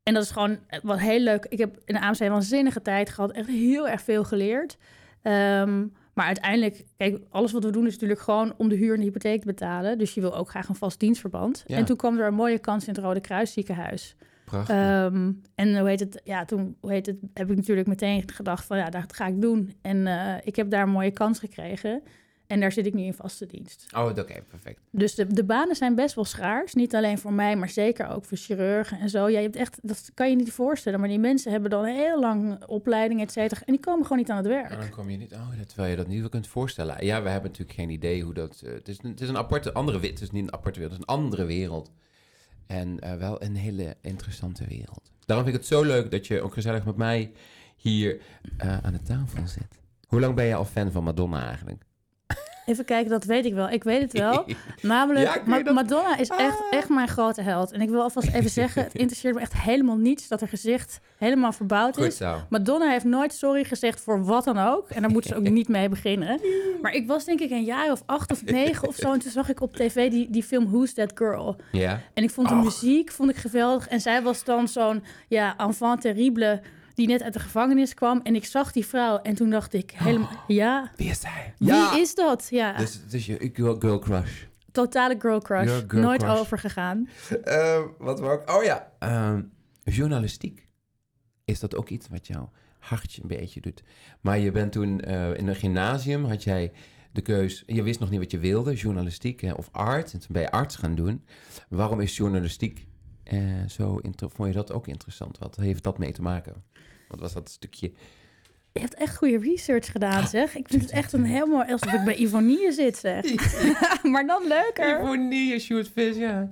Speaker 2: En dat is gewoon wat heel leuk. Ik heb in de AMC een waanzinnige tijd gehad. Echt heel erg veel geleerd. Ehm, maar uiteindelijk, kijk, alles wat we doen is natuurlijk gewoon om de huur en de hypotheek te betalen. Dus je wil ook graag een vast dienstverband.
Speaker 1: Ja.
Speaker 2: En toen kwam er een mooie kans in het Rode Kruis ziekenhuis.
Speaker 1: Prachtig.
Speaker 2: Ehm, en hoe heet het? Ja, toen hoe heet het, heb ik natuurlijk meteen gedacht van ja, dat ga ik doen. En eh, ik heb daar een mooie kans gekregen. En daar zit ik nu in vaste dienst.
Speaker 1: oh, oké, perfect.
Speaker 2: Dus de, de banen zijn best wel schaars. Niet alleen voor mij, maar zeker ook voor chirurgen en zo. Ja, je hebt echt, dat kan je niet voorstellen. Maar die mensen hebben dan een heel lang opleiding, et cetera. En die komen gewoon niet aan het werk.
Speaker 1: En dan kom je niet, oh, terwijl je dat niet wel kunt voorstellen. Ja, we hebben natuurlijk geen idee hoe dat... eh, het, is, een- het is een aparte, andere wereld. Het is niet een aparte wereld, het is een andere wereld. En eh, wel een hele interessante wereld. Daarom vind ik het zo leuk dat je ook gezellig met mij hier eh, aan de tafel zit. Hoe lang ben je al fan van Madonna eigenlijk?
Speaker 2: Even kijken, dat weet ik wel. Ik weet het wel. Namelijk,
Speaker 1: Ja, ik weet
Speaker 2: Ma-
Speaker 1: dat.
Speaker 2: Madonna is echt,
Speaker 1: Ah.
Speaker 2: echt mijn grote held. En ik wil alvast even zeggen, het interesseert me echt helemaal niets dat haar gezicht helemaal verbouwd is. Madonna heeft nooit sorry gezegd voor wat dan ook. En daar moet ze ook niet mee beginnen. Maar ik was denk ik een jaar of acht of negen of zo. En toen zag ik op tv die, die film Who's That Girl.
Speaker 1: Ja?
Speaker 2: En ik vond de
Speaker 1: Och.
Speaker 2: muziek vond ik geweldig. En zij was dan zo'n ja, enfant terrible die net uit de gevangenis kwam. En ik zag die vrouw en toen dacht ik helemaal, ja,
Speaker 1: Wie is zij?
Speaker 2: wie is dat? Ja,
Speaker 1: Dus is je girl, girl crush.
Speaker 2: totale girl crush.
Speaker 1: Ja, girl
Speaker 2: Nooit
Speaker 1: crush.
Speaker 2: overgegaan.
Speaker 1: Eh, wat ik... Oh ja. ehm, journalistiek. Is dat ook iets wat jouw hartje een beetje doet? Maar je bent toen eh, in een gymnasium, had jij de keus... Je wist nog niet wat je wilde, journalistiek hè, of art. En toen ben je arts gaan doen. Waarom is journalistiek eh, zo... Vond je dat ook interessant? Wat heeft dat mee te maken? Wat was dat stukje...
Speaker 2: Je hebt echt goede research gedaan, zeg. Ik vind het echt een helemaal alsof ik bij Ivonie zit, zeg. maar dan leuker.
Speaker 1: Ivonie, shootvis, ja.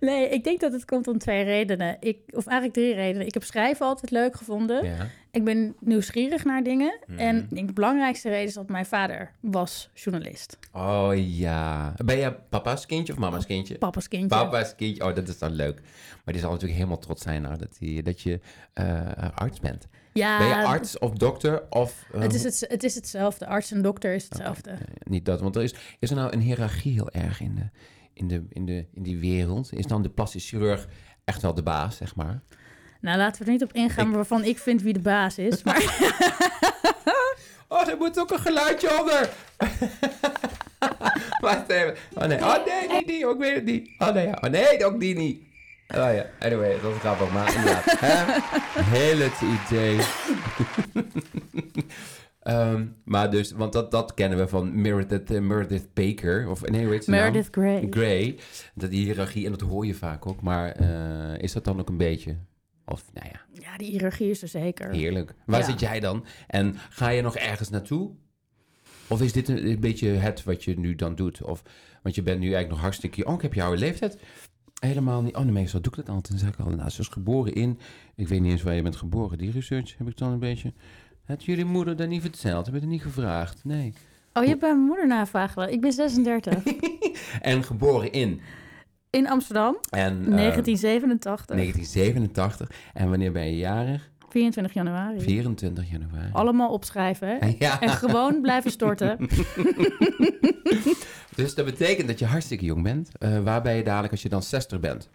Speaker 2: Nee, ik denk dat het komt om twee redenen. Ik, of eigenlijk drie redenen. Ik heb schrijven altijd leuk gevonden.
Speaker 1: Ja.
Speaker 2: Ik ben nieuwsgierig naar dingen.
Speaker 1: Mhm.
Speaker 2: En de belangrijkste reden is dat mijn vader was journalist.
Speaker 1: Oh ja. Ben je papa's kindje of mama's kindje?
Speaker 2: Papa's kindje.
Speaker 1: Papa's kindje, oh dat is dan leuk. Maar die zal natuurlijk helemaal trots zijn nou, dat, die, dat je eh, arts bent.
Speaker 2: Ja,
Speaker 1: ben je arts of dokter of... eh,
Speaker 2: Het is, het, het is hetzelfde. Arts en dokter is hetzelfde.
Speaker 1: eh, niet dat, want er is, is er nou een hiërarchie heel erg in, de, in, de, in, de, in die wereld? Is dan de plastisch chirurg echt wel de baas, zeg maar?
Speaker 2: Nou, laten we er niet op ingaan
Speaker 1: Ik-
Speaker 2: waarvan ik vind wie de baas is. Maar
Speaker 1: Oh, er moet ook een geluidje onder. Wacht even. Oh nee, oh nee, die, die, oh, weet het niet. Oh nee, oh nee, ook die niet. Oh ja, anyway, dat is grappig, maar inderdaad. Heel het idee. Ehm, maar dus, want dat, dat kennen we van Meredith, eh, Meredith Baker. Of nee, hoe heet ze nou?
Speaker 2: Meredith Grey.
Speaker 1: Grey. Dat die hiërarchie, en dat hoor je vaak ook. Maar eh, is dat dan ook een beetje... Of, nou ja,
Speaker 2: Ja, die hiërarchie is er zeker.
Speaker 1: Heerlijk. Waar
Speaker 2: Ja.
Speaker 1: zit jij dan? En ga je nog ergens naartoe? Of is dit een, een beetje het wat je nu dan doet? Of, want je bent nu eigenlijk nog hartstikke... Oh, ik heb jouw leeftijd. Helemaal niet. Oh, nee, meestal doe ik dat altijd. Dan zeg ik al, nou, ze is geboren in... Ik weet niet eens waar je bent geboren. Die research heb ik dan een beetje... Had jullie moeder dat niet verteld? Heb je het niet gevraagd? Nee.
Speaker 2: Oh, je hebt bij mijn moeder navragen. Ik ben 36.
Speaker 1: En geboren in...
Speaker 2: In Amsterdam,
Speaker 1: En, eh,
Speaker 2: 1987.
Speaker 1: 1987. En wanneer ben je jarig?
Speaker 2: 24 januari.
Speaker 1: 24 januari.
Speaker 2: Allemaal opschrijven, hè?
Speaker 1: Ja.
Speaker 2: En gewoon blijven storten.
Speaker 1: Dus dat betekent dat je hartstikke jong bent. Eh, waar ben je dadelijk als je dan 60 bent?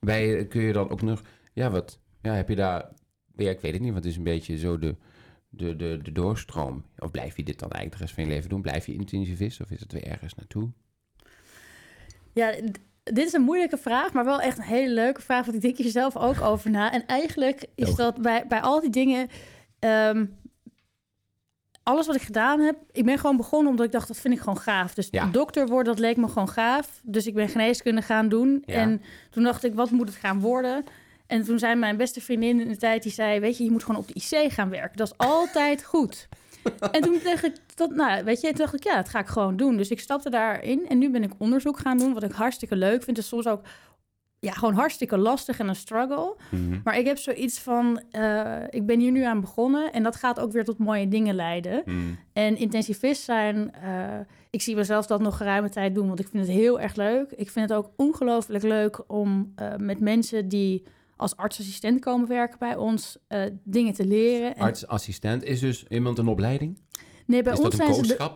Speaker 1: Ben je, kun je dan ook nog... Ja, wat... Ja, heb je daar... Ja, ik weet het niet, want het is een beetje zo de, de, de, de doorstroom. Of blijf je dit dan eigenlijk de rest van je leven doen? Blijf je intensivist of is het weer ergens naartoe?
Speaker 2: Ja, dit is een moeilijke vraag, maar wel echt een hele leuke vraag. Want ik denk hier zelf ook over na. En eigenlijk is dat bij, bij al die dingen... ehm, alles wat ik gedaan heb, ik ben gewoon begonnen omdat ik dacht, dat vind ik gewoon gaaf. Dus
Speaker 1: Ja.
Speaker 2: dokter worden, dat leek me gewoon gaaf. Dus ik ben geneeskunde gaan doen.
Speaker 1: Ja.
Speaker 2: En toen dacht ik, wat moet het gaan worden? En toen zei mijn beste vriendin in de tijd, die zei, weet je, je moet gewoon op de IC gaan werken. Dat is altijd goed. en toen dacht ik, dat, nou, weet je, toen dacht ik, ja, dat ga ik gewoon doen. Dus ik stapte daarin en nu ben ik onderzoek gaan doen, wat ik hartstikke leuk vind. Het is soms ook, ja, gewoon hartstikke lastig en een struggle.
Speaker 1: Mhm.
Speaker 2: Maar ik heb zoiets van, eh, ik ben hier nu aan begonnen en dat gaat ook weer tot mooie dingen leiden.
Speaker 1: Mhm.
Speaker 2: En intensivist zijn, eh, ik zie mezelf dat nog geruime tijd doen, want ik vind het heel erg leuk. Ik vind het ook ongelooflijk leuk om eh, met mensen die als artsassistent komen werken bij ons, eh, dingen te leren. En-
Speaker 1: Artsassistent is dus iemand een opleiding?
Speaker 2: nee, bij
Speaker 1: is
Speaker 2: ons zijn ze de?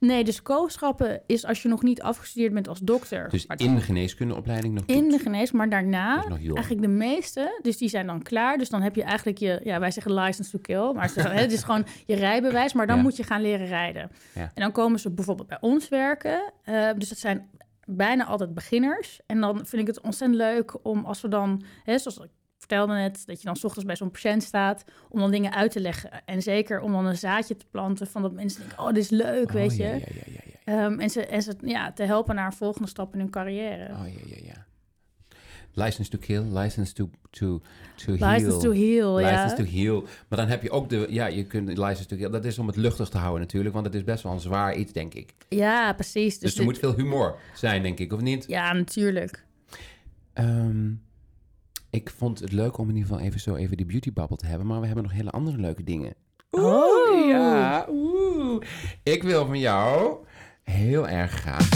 Speaker 2: Nee, dus kooschappen is als je nog niet afgestudeerd bent als dokter.
Speaker 1: Dus in de geneeskundeopleiding nog
Speaker 2: in
Speaker 1: doet.
Speaker 2: de genees, maar daarna eigenlijk de meeste, dus die zijn dan klaar. Dus dan heb je eigenlijk je, ja, wij zeggen license to kill, maar het is gewoon je rijbewijs, maar dan
Speaker 1: Ja.
Speaker 2: moet je gaan leren rijden.
Speaker 1: Ja.
Speaker 2: En dan komen ze bijvoorbeeld bij ons werken. eh, dus dat zijn bijna altijd beginners. En dan vind ik het ontzettend leuk om als we dan, hè, zoals ik vertelde net, dat je dan 's ochtends bij zo'n patiënt staat om dan dingen uit te leggen. En zeker om dan een zaadje te planten van dat mensen denken, oh, dit is leuk,
Speaker 1: Oh,
Speaker 2: weet je.
Speaker 1: Ja.
Speaker 2: Ehm, en ze, en ze ja, te helpen naar een volgende stap in hun carrière.
Speaker 1: Oh, ja, ja, ja. License to kill, license to, to, to
Speaker 2: License
Speaker 1: heal.
Speaker 2: to heal,
Speaker 1: License
Speaker 2: ja.
Speaker 1: to heal. Maar dan heb je ook de, ja, je kunt license to kill. Dat is om het luchtig te houden natuurlijk, want het is best wel een zwaar iets, denk ik.
Speaker 2: Ja, precies.
Speaker 1: Dus,
Speaker 2: Dus,
Speaker 1: er
Speaker 2: dit-
Speaker 1: moet veel humor zijn, denk ik, of niet?
Speaker 2: Ja, natuurlijk.
Speaker 1: Ehm, ik vond het leuk om in ieder geval even zo even die beauty bubble te hebben, maar we hebben nog hele andere leuke dingen.
Speaker 2: Oh.
Speaker 1: ja. Oeh. Ik wil van jou heel erg graag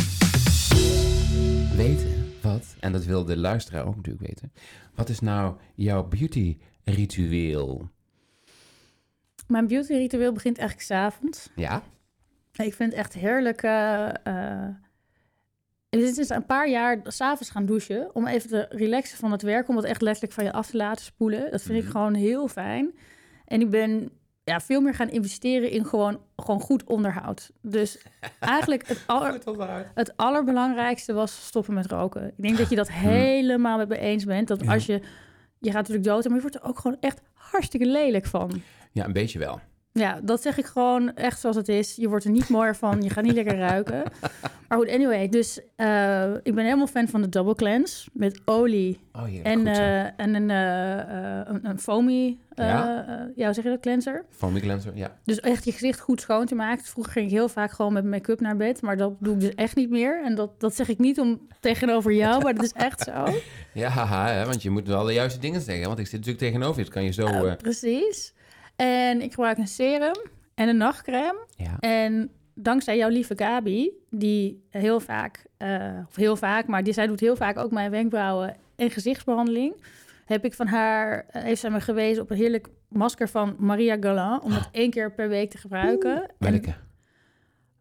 Speaker 1: weten wat, en dat wil de luisteraar ook natuurlijk weten, wat is nou jouw beauty ritueel?
Speaker 2: Mijn beauty ritueel begint eigenlijk s'avonds.
Speaker 1: Ja?
Speaker 2: Ik vind het echt heerlijk. eh, het is een paar jaar s'avonds gaan douchen. Om even te relaxen van het werk. Om het echt letterlijk van je af te laten spoelen. Dat vind
Speaker 1: Mhm.
Speaker 2: ik gewoon heel fijn. En ik ben ja, veel meer gaan investeren in gewoon, gewoon goed onderhoud. Dus eigenlijk het, aller, het allerbelangrijkste was stoppen met roken. Ik denk dat je dat helemaal met me eens bent. Dat
Speaker 1: Ja.
Speaker 2: als je... Je gaat natuurlijk dood, maar je wordt er ook gewoon echt hartstikke lelijk van.
Speaker 1: Ja, een beetje wel.
Speaker 2: Ja, dat zeg ik gewoon echt zoals het is. Je wordt er niet mooier van, je gaat niet lekker ruiken. Maar goed, anyway, dus eh, ik ben helemaal fan van de Double Cleanse met olie
Speaker 1: Oh
Speaker 2: en, eh, en een, eh, een, een foamy,
Speaker 1: Ja.
Speaker 2: ja, hoe zeg je dat, cleanser?
Speaker 1: Foamy cleanser, ja.
Speaker 2: Dus echt je gezicht goed schoon te maken. Vroeger ging ik heel vaak gewoon met make-up naar bed, maar dat doe ik dus echt niet meer. En dat, dat zeg ik niet om tegenover jou, maar dat is echt zo.
Speaker 1: Ja, haha, hè, want je moet wel de juiste dingen zeggen. Want ik zit natuurlijk tegenover je. Dat kan je zo...
Speaker 2: Precies. En ik gebruik een serum en een nachtcreme.
Speaker 1: ja.
Speaker 2: En dankzij jouw lieve Gabi, die heel vaak, eh, of heel vaak, maar die, zij doet heel vaak ook mijn wenkbrauwen en gezichtsbehandeling, heb ik van haar, eh, heeft zij me gewezen op een heerlijk masker van Maria Galan, om dat één keer per week te gebruiken. En-
Speaker 1: Welke?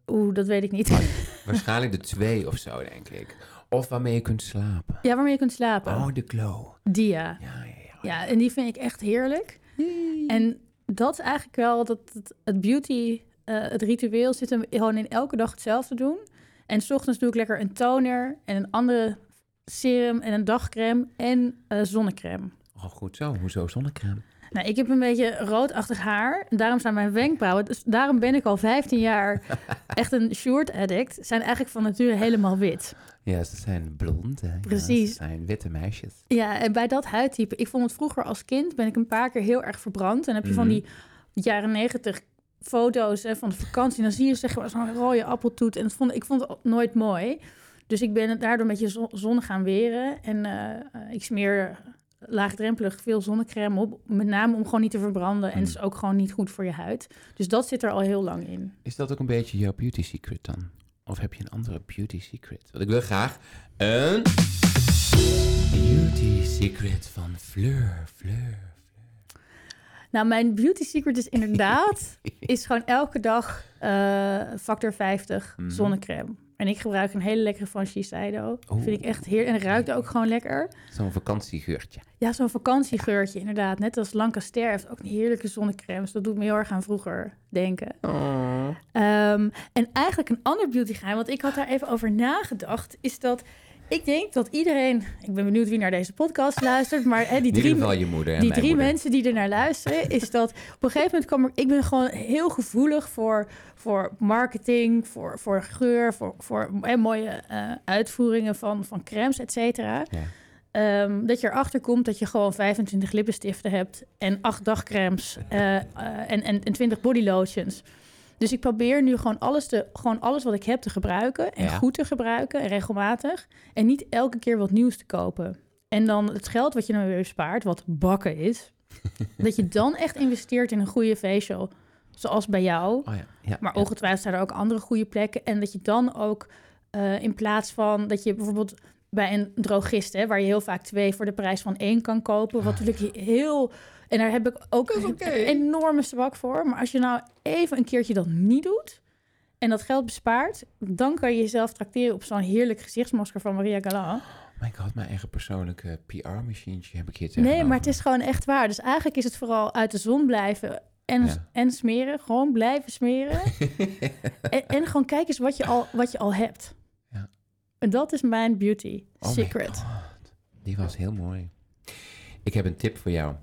Speaker 2: Oeh, dat weet ik niet.
Speaker 1: Waarschijnlijk de twee of zo, denk ik. Of waarmee je kunt slapen.
Speaker 2: ja, waarmee je kunt slapen.
Speaker 1: Oh, de glow.
Speaker 2: Dia.
Speaker 1: Ja, ja, ja.
Speaker 2: Ja, en die vind ik echt heerlijk. En dat is eigenlijk wel dat het, het beauty, eh, het ritueel zit hem gewoon in elke dag hetzelfde doen. En s ochtends doe ik lekker een toner en een andere serum en een dagcreme en eh, zonnecreme.
Speaker 1: Oh, goed zo. Hoezo zonnecrème?
Speaker 2: Nou, ik heb een beetje roodachtig haar. En daarom zijn mijn wenkbrauwen... Dus daarom ben ik al 15 jaar echt een short addict. Zijn eigenlijk van nature helemaal wit.
Speaker 1: Ja, ze zijn blond. Hè? Ja,
Speaker 2: Precies.
Speaker 1: ze zijn witte meisjes.
Speaker 2: Ja, en bij dat huidtype... Ik vond het vroeger als kind... ben ik een paar keer heel erg verbrand. En heb je van
Speaker 1: Mhm.
Speaker 2: die jaren negentig foto's hè, van de vakantie. Dan zie je zeg maar zo'n rode appeltoet. En dat vond, ik vond het nooit mooi. Dus ik ben het daardoor met je zon, gaan weren. En eh, ik smeer laagdrempelig veel zonnecrème op. Met name om gewoon niet te verbranden. En het is ook gewoon niet goed voor je huid. Dus dat zit er al heel lang in.
Speaker 1: Is dat ook een beetje jouw beauty secret dan? Of heb je een andere beauty secret? Want ik wil graag een beauty secret van Fleur, Fleur.
Speaker 2: Nou, mijn beauty secret is inderdaad... is gewoon elke dag eh, factor 50
Speaker 1: Mhm.
Speaker 2: zonnecrème. En ik gebruik een hele lekkere van Shiseido.
Speaker 1: Oeh.
Speaker 2: Vind ik echt heerlijk. En het ruikt ook gewoon lekker.
Speaker 1: Zo'n vakantiegeurtje.
Speaker 2: Ja, zo'n vakantiegeurtje inderdaad. Net als Lancaster heeft ook een heerlijke zonnecrème. Dus dat doet me heel erg aan vroeger denken.
Speaker 1: Oh.
Speaker 2: Ehm, en eigenlijk een ander beautygeheim, want ik had daar even over nagedacht, is dat ik denk dat iedereen, ik ben benieuwd wie naar deze podcast luistert, maar hè, die drie,
Speaker 1: je moeder
Speaker 2: die drie
Speaker 1: moeder.
Speaker 2: mensen die er naar luisteren, is dat op een gegeven moment kwam er, ik ben gewoon heel gevoelig voor, voor marketing, voor, voor geur, voor, voor hè, mooie eh, uitvoeringen van, van crèmes, et cetera.
Speaker 1: Ja.
Speaker 2: Ehm, dat je erachter komt dat je gewoon 25 lippenstiften hebt en 8 dagcremes eh, eh, en, en, en 20 bodylotions. Dus ik probeer nu gewoon alles, te, gewoon alles wat ik heb te gebruiken en
Speaker 1: Ja.
Speaker 2: goed te gebruiken en regelmatig. En niet elke keer wat nieuws te kopen. En dan het geld wat je dan weer spaart, wat bakken is, dat je dan echt investeert in een goede facial. Zoals bij jou.
Speaker 1: Oh ja, ja.
Speaker 2: Maar ongetwijfeld zijn er ook andere goede plekken. En dat je dan ook eh, in plaats van dat je bijvoorbeeld bij een drogist, hè, waar je heel vaak twee voor de prijs van één kan kopen. Wat natuurlijk heel. En daar heb ik ook een enorme zwak voor. Maar als je nou even een keertje dat niet doet. En dat geld bespaart, dan kan je jezelf tracteren op zo'n heerlijk gezichtsmasker van Maria Galan.
Speaker 1: My god, mijn eigen persoonlijke PR-machientje heb ik hier
Speaker 2: Nee, maar het is gewoon echt waar. Dus eigenlijk is het vooral uit de zon blijven en,
Speaker 1: Ja.
Speaker 2: en smeren. Gewoon blijven smeren. en, en gewoon kijk eens wat je al, wat je al hebt.
Speaker 1: Ja.
Speaker 2: En dat is mijn beauty
Speaker 1: Oh my
Speaker 2: secret.
Speaker 1: God, Die was heel mooi. Ik heb een tip voor jou.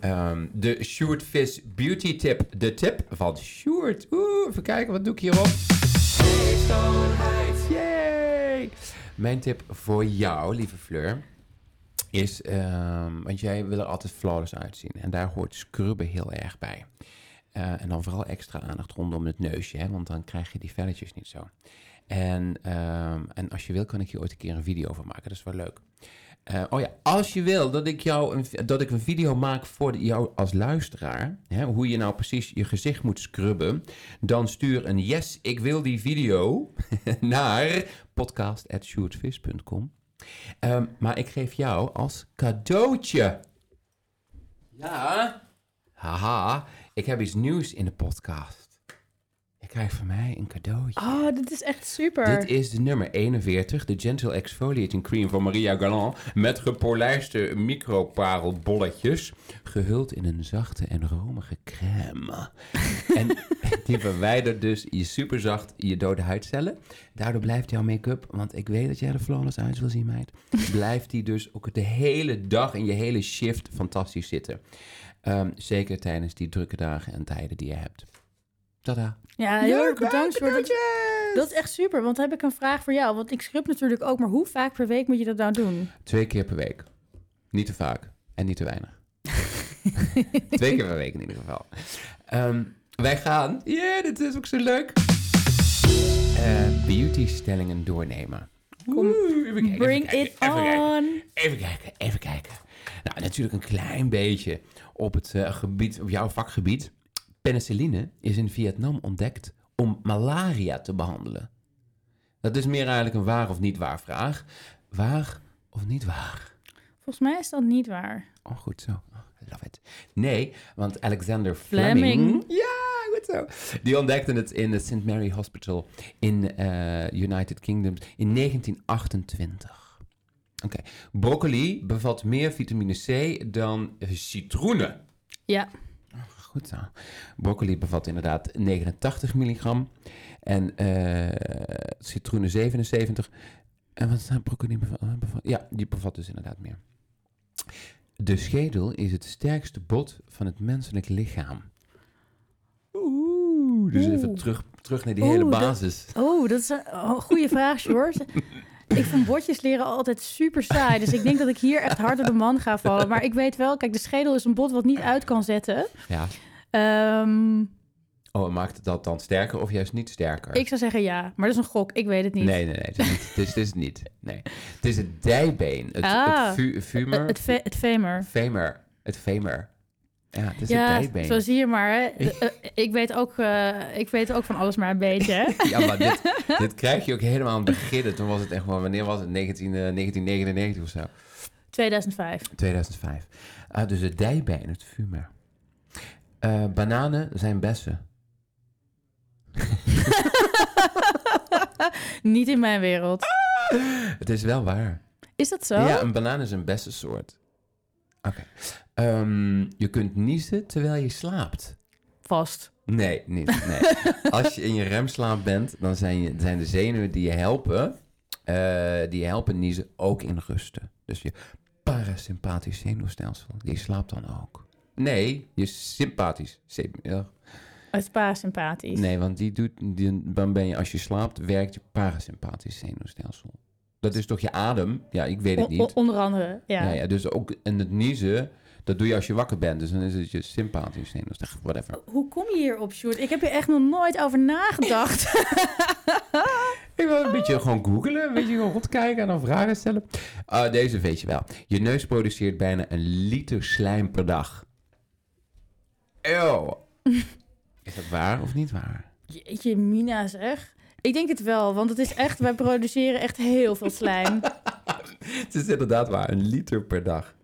Speaker 1: Ehm, de Sjoerd Vis Beauty Tip. De tip van Sjoerd. Oeh, even kijken, wat doe ik hierop? Yay! Mijn tip voor jou, lieve Fleur, is... ehm, want jij wil er altijd flawless uitzien. En daar hoort scrubben heel erg bij. Eh, en dan vooral extra aandacht rondom het neusje, hè, want dan krijg je die velletjes niet zo. En, ehm, en als je wil, kan ik je ooit een keer een video van maken. Dat is wel leuk. Eh, oh ja, als je wil dat ik, jou een, dat ik een video maak voor jou als luisteraar, hè, hoe je nou precies je gezicht moet scrubben, dan stuur een yes, ik wil die video naar podcast.sjoerdvis.com. Ehm, maar ik geef jou als cadeautje. Ja. Haha, ik heb iets nieuws in de podcast. Ik krijgt van mij een cadeautje.
Speaker 2: Oh, dit is echt super.
Speaker 1: Dit is de nummer 41, de Gentle Exfoliating Cream van Maria Galant. Met gepolijste microparelbolletjes. Gehuld in een zachte en romige crème. en die verwijdert dus je superzacht je dode huidcellen. Daardoor blijft jouw make-up, want ik weet dat jij er flawless uit wil zien, meid. Blijft die dus ook de hele dag in je hele shift fantastisch zitten. Ehm, zeker tijdens die drukke dagen en tijden die je hebt. Tada.
Speaker 2: Ja, heel erg bedankt voor dat. Dat is echt super, want dan heb ik een vraag voor jou. Want ik scrub natuurlijk ook, maar hoe vaak per week moet je dat nou doen?
Speaker 1: Twee keer per week. Niet te vaak en niet te weinig. Twee keer per week in ieder geval. Ehm, wij gaan, yeah, dit is ook zo leuk, uh, beauty-stellingen doornemen.
Speaker 2: Kom,
Speaker 1: Oeh, even kijken,
Speaker 2: Bring
Speaker 1: even
Speaker 2: it
Speaker 1: kijken, even kijken.
Speaker 2: on.
Speaker 1: Even kijken, even kijken. Nou, natuurlijk een klein beetje op het eh, gebied, op jouw vakgebied. Penicilline is in Vietnam ontdekt om malaria te behandelen. Dat is meer eigenlijk een waar of niet waar vraag. Waar of niet waar?
Speaker 2: Volgens mij is dat niet waar.
Speaker 1: Oh, goed zo. Oh, I love it. Nee, want Alexander Fleming...
Speaker 2: Fleming.
Speaker 1: Ja, goed zo. Die ontdekte het in het St. Mary Hospital in eh, United Kingdom in 1928. Oké. Broccoli bevat meer vitamine C dan citroenen.
Speaker 2: Ja,
Speaker 1: Goed zo. Broccoli bevat inderdaad 89 milligram. En eh citroenen 77. En wat staat broccoli bevat, eh, bevat? Ja, die bevat dus inderdaad meer. De schedel is het sterkste bot van het menselijk lichaam. Oeh, dus even terug, terug naar die
Speaker 2: Oeh,
Speaker 1: hele
Speaker 2: dat-
Speaker 1: basis.
Speaker 2: Oh, dat is een oh, goede vraag, George. ik vind botjes leren altijd super saai. Dus ik denk dat ik hier echt hard op de man ga vallen. Maar ik weet wel, kijk, de schedel is een bot wat niet uit kan zetten.
Speaker 1: Ja.
Speaker 2: Ehm,
Speaker 1: Oh, en maakt het dat dan sterker of juist niet sterker?
Speaker 2: ik zou zeggen ja, maar dat is een gok. Ik weet het niet.
Speaker 1: Nee, nee, nee. Het is, niet, het, is, het is niet. Nee. Het is het dijbeen. Het,
Speaker 2: Ah.
Speaker 1: het fu- femur.
Speaker 2: Eh, het, fe- het femur.
Speaker 1: femur. Het femur. Ja, het is
Speaker 2: Ja,
Speaker 1: dijbeen.
Speaker 2: zo zie je maar. Hè. Eh, eh, ik, weet ook, eh, ik weet ook van alles maar een beetje. Hè?
Speaker 1: Ja, maar dit, dit krijg je ook helemaal aan het begin. Toen was het echt wel, wanneer was het? 19, eh, 1999 of zo.
Speaker 2: 2005.
Speaker 1: 2005. Ah, dus het dijbeen, het femur. Eh, bananen zijn bessen.
Speaker 2: Niet in mijn wereld.
Speaker 1: Het is wel waar.
Speaker 2: Is dat zo?
Speaker 1: Ja, een banaan is een bessensoort. Oké. Ehm, je kunt niezen terwijl je slaapt.
Speaker 2: Vast.
Speaker 1: Nee, niet. Nee. Als je in je remslaap bent, dan zijn, je, zijn de zenuwen die je helpen, eh, die je helpen niezen ook in rusten. Dus je parasympathisch zenuwstelsel, die slaapt dan ook. Nee, je sympathisch. ja.
Speaker 2: Het is parasympathisch.
Speaker 1: Nee, want die doet, die, dan ben je, als je slaapt, werkt je parasympathisch zenuwstelsel. Dat is toch je adem? Ja, ik weet het
Speaker 2: o-
Speaker 1: niet.
Speaker 2: onder andere, ja.
Speaker 1: Ja, ja, dus ook en het niezen, dat doe je als je wakker bent. Dus dan is het je sympathisch zenuwstelsel, whatever.
Speaker 2: Hoe kom je hierop, Sjoerd? Ik heb hier echt nog nooit over nagedacht.
Speaker 1: Ik wil een beetje gewoon googlen, een beetje gewoon rondkijken en dan vragen stellen. Ah, deze weet je wel. Je neus produceert bijna een liter slijm per dag. Eeuw. Is dat waar of niet waar?
Speaker 2: Jeetje, Mina zeg. Ik denk het wel, want het is echt, wij produceren echt heel veel slijm.
Speaker 1: Het is inderdaad waar, een liter per dag.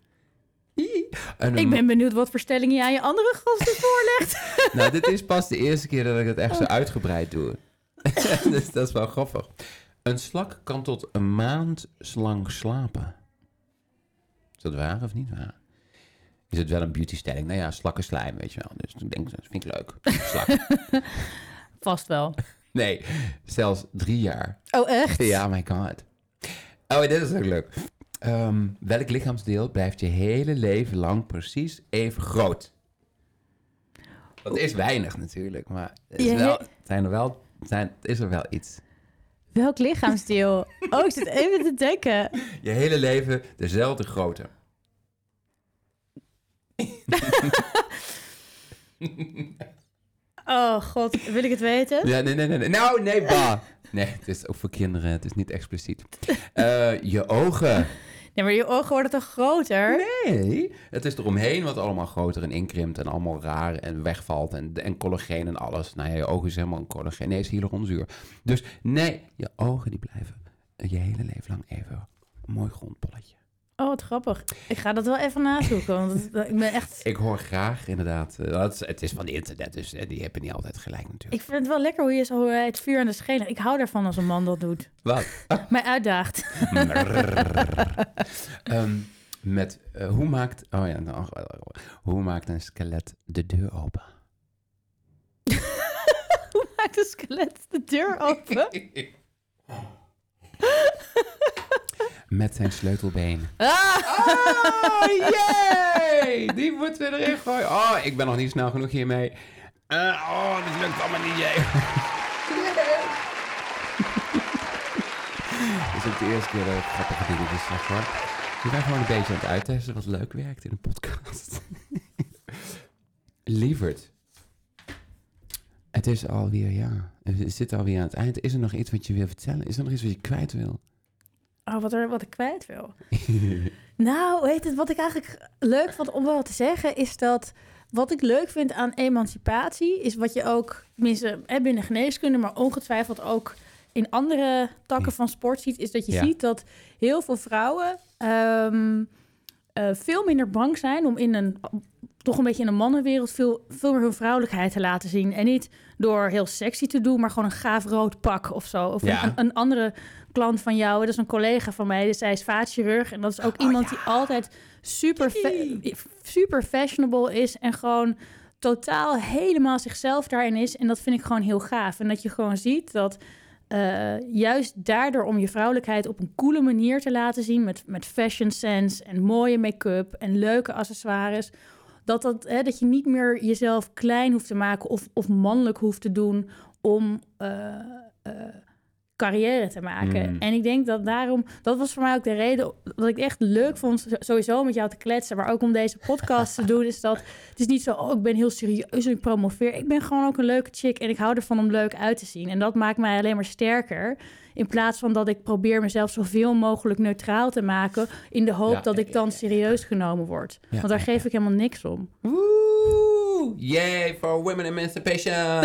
Speaker 1: Een
Speaker 2: Ik ben benieuwd wat voor stellingen je aan je andere gasten voorlegt.
Speaker 1: Nou, dit is pas de eerste keer dat ik het echt zo uitgebreid doe. dus dat is wel grappig. Een slak kan tot een maand lang slapen. Is dat waar of niet waar? Is het wel een beautystelling? Nou ja, slakken slijm, weet je wel. Dus ik denk, dat vind ik leuk. Slak.
Speaker 2: Vast wel.
Speaker 1: Nee, zelfs drie jaar.
Speaker 2: Oh, echt?
Speaker 1: Ja, my god. Oh, dit is ook leuk. Ehm, welk lichaamsdeel blijft je hele leven lang precies even groot? Dat is weinig natuurlijk, maar het, is wel, zijn er wel, zijn, is er wel iets.
Speaker 2: Welk lichaamsdeel? Oh, ik zit even te denken.
Speaker 1: Je hele leven dezelfde grootte.
Speaker 2: Oh god, wil ik het weten?
Speaker 1: Ja, nee, nee, nee. nee. Nou, nee, bah. Nee, het is ook voor kinderen, het is niet expliciet. Eh, je ogen.
Speaker 2: Nee, maar je ogen worden toch groter?
Speaker 1: Nee, het is eromheen wat allemaal groter en inkrimpt en allemaal raar en wegvalt en, en collageen en alles. Nou ja, je ogen is helemaal een collageen. Nee, is hyaluronzuur. Dus nee, je ogen die blijven je hele leven lang even een mooi grondpolletje.
Speaker 2: Oh, wat grappig. Ik ga dat wel even nazoeken, want ik ben echt...
Speaker 1: Ik hoor graag, inderdaad. eh, het is van internet, dus eh, die hebben niet altijd gelijk natuurlijk.
Speaker 2: Ik vind het wel lekker hoe je zo eh, het vuur aan de schenen... Ik hou daarvan als een man dat doet.
Speaker 1: Wat?
Speaker 2: Mij uitdaagt.
Speaker 1: Ehm, met, hoe maakt... Oh ja, nou, oh, oh, oh. hoe maakt een skelet de deur open?
Speaker 2: hoe maakt een skelet de deur open?
Speaker 1: Met zijn sleutelbeen.
Speaker 2: Ah!
Speaker 1: Oh, yay! Die moeten we erin gooien. Oh, ik ben nog niet snel genoeg hiermee. Eh, oh, dit lukt allemaal niet, jee. Dit is ook de eerste keer dat ik grappige dingetjes zeg, hoor. We zijn gewoon een beetje aan het uittesten wat leuk werkt in een podcast. Lieverd. Het is alweer, ja. We zitten alweer aan het eind. Is er nog iets wat je wil vertellen? Is er nog iets wat je kwijt wil?
Speaker 2: Oh, wat, er, wat ik kwijt wil. Nou, weet het, wat ik eigenlijk leuk vond om wel te zeggen, is dat wat ik leuk vind aan emancipatie, is wat je ook, tenminste binnen geneeskunde, maar ongetwijfeld ook in andere takken van sport ziet, is dat je
Speaker 1: Ja.
Speaker 2: ziet dat heel veel vrouwen ehm, eh, veel minder bang zijn om in een toch een beetje in een mannenwereld veel, veel meer hun vrouwelijkheid te laten zien. En niet door heel sexy te doen, maar gewoon een gaaf rood pak of zo. Of
Speaker 1: Ja.
Speaker 2: een, een andere klant van jou, dat is een collega van mij, dus zij is vaatchirurg. En dat is ook
Speaker 1: Oh,
Speaker 2: iemand
Speaker 1: ja.
Speaker 2: die altijd super, fa- super fashionable is en gewoon totaal helemaal zichzelf daarin is. En dat vind ik gewoon heel gaaf. En dat je gewoon ziet dat eh, juist daardoor om je vrouwelijkheid op een coole manier te laten zien, met, met fashion sense en mooie make-up en leuke accessoires, dat, dat, hè, dat je niet meer jezelf klein hoeft te maken of, of mannelijk hoeft te doen om eh, eh, carrière te maken.
Speaker 1: Mm.
Speaker 2: En ik denk dat daarom, dat was voor mij ook de reden dat ik echt leuk vond sowieso met jou te kletsen, maar ook om deze podcast te doen, is dat het is niet zo, oh, ik ben heel serieus en ik promoveer. Ik ben gewoon ook een leuke chick en ik hou ervan om leuk uit te zien. En dat maakt mij alleen maar sterker. In plaats van dat ik probeer mezelf zoveel mogelijk neutraal te maken. In de hoop
Speaker 1: Ja,
Speaker 2: dat ik dan serieus genomen word.
Speaker 1: Ja,
Speaker 2: Want daar geef ik helemaal niks om.
Speaker 1: Woe! Yay for women emancipation!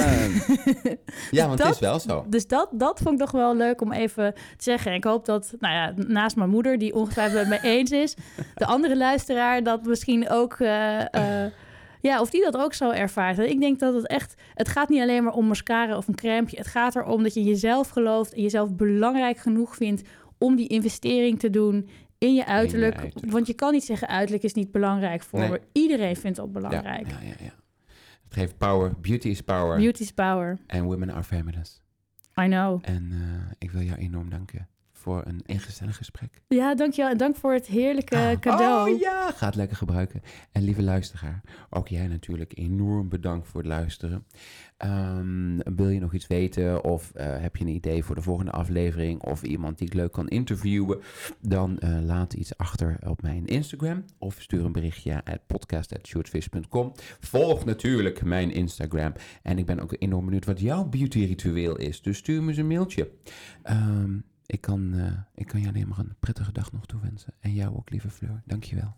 Speaker 1: ja, want het
Speaker 2: dat-
Speaker 1: is wel zo.
Speaker 2: Dus dat, dat vond ik toch wel leuk om even te zeggen. En ik hoop dat, nou ja, naast mijn moeder, die ongetwijfeld het mee eens is, de andere luisteraar dat misschien ook. eh, ja, of die dat ook zo ervaart. Ik denk dat het echt... Het gaat niet alleen maar om mascara of een crème. Het gaat erom dat je jezelf gelooft... en jezelf belangrijk genoeg vindt... om die investering te doen in je uiterlijk.
Speaker 1: uiterlijk.
Speaker 2: Want je kan niet zeggen... uiterlijk is niet belangrijk voor
Speaker 1: Nee.
Speaker 2: me. Iedereen vindt dat belangrijk.
Speaker 1: Ja, ja, ja. Het geeft power. Beauty is power.
Speaker 2: Beauty's power.
Speaker 1: And women are feminist.
Speaker 2: I know.
Speaker 1: En eh, ik wil jou enorm danken voor een ingezellig gesprek.
Speaker 2: Ja, dankjewel. En dank voor het heerlijke
Speaker 1: Ah.
Speaker 2: cadeau.
Speaker 1: Oh ja, ga het lekker gebruiken. En lieve luisteraar, ook jij natuurlijk enorm bedankt voor het luisteren. Ehm, wil je nog iets weten of eh, heb je een idee voor de volgende aflevering of iemand die ik leuk kan interviewen, dan eh, laat iets achter op mijn Instagram of stuur een berichtje at podcast.shortfish.com. Volg natuurlijk mijn Instagram en ik ben ook enorm benieuwd wat jouw beauty ritueel is, dus stuur me eens een mailtje. Ehm, ik, kan, eh, ik kan je alleen maar een prettige dag nog toewensen en jou ook lieve Fleur. Dankjewel.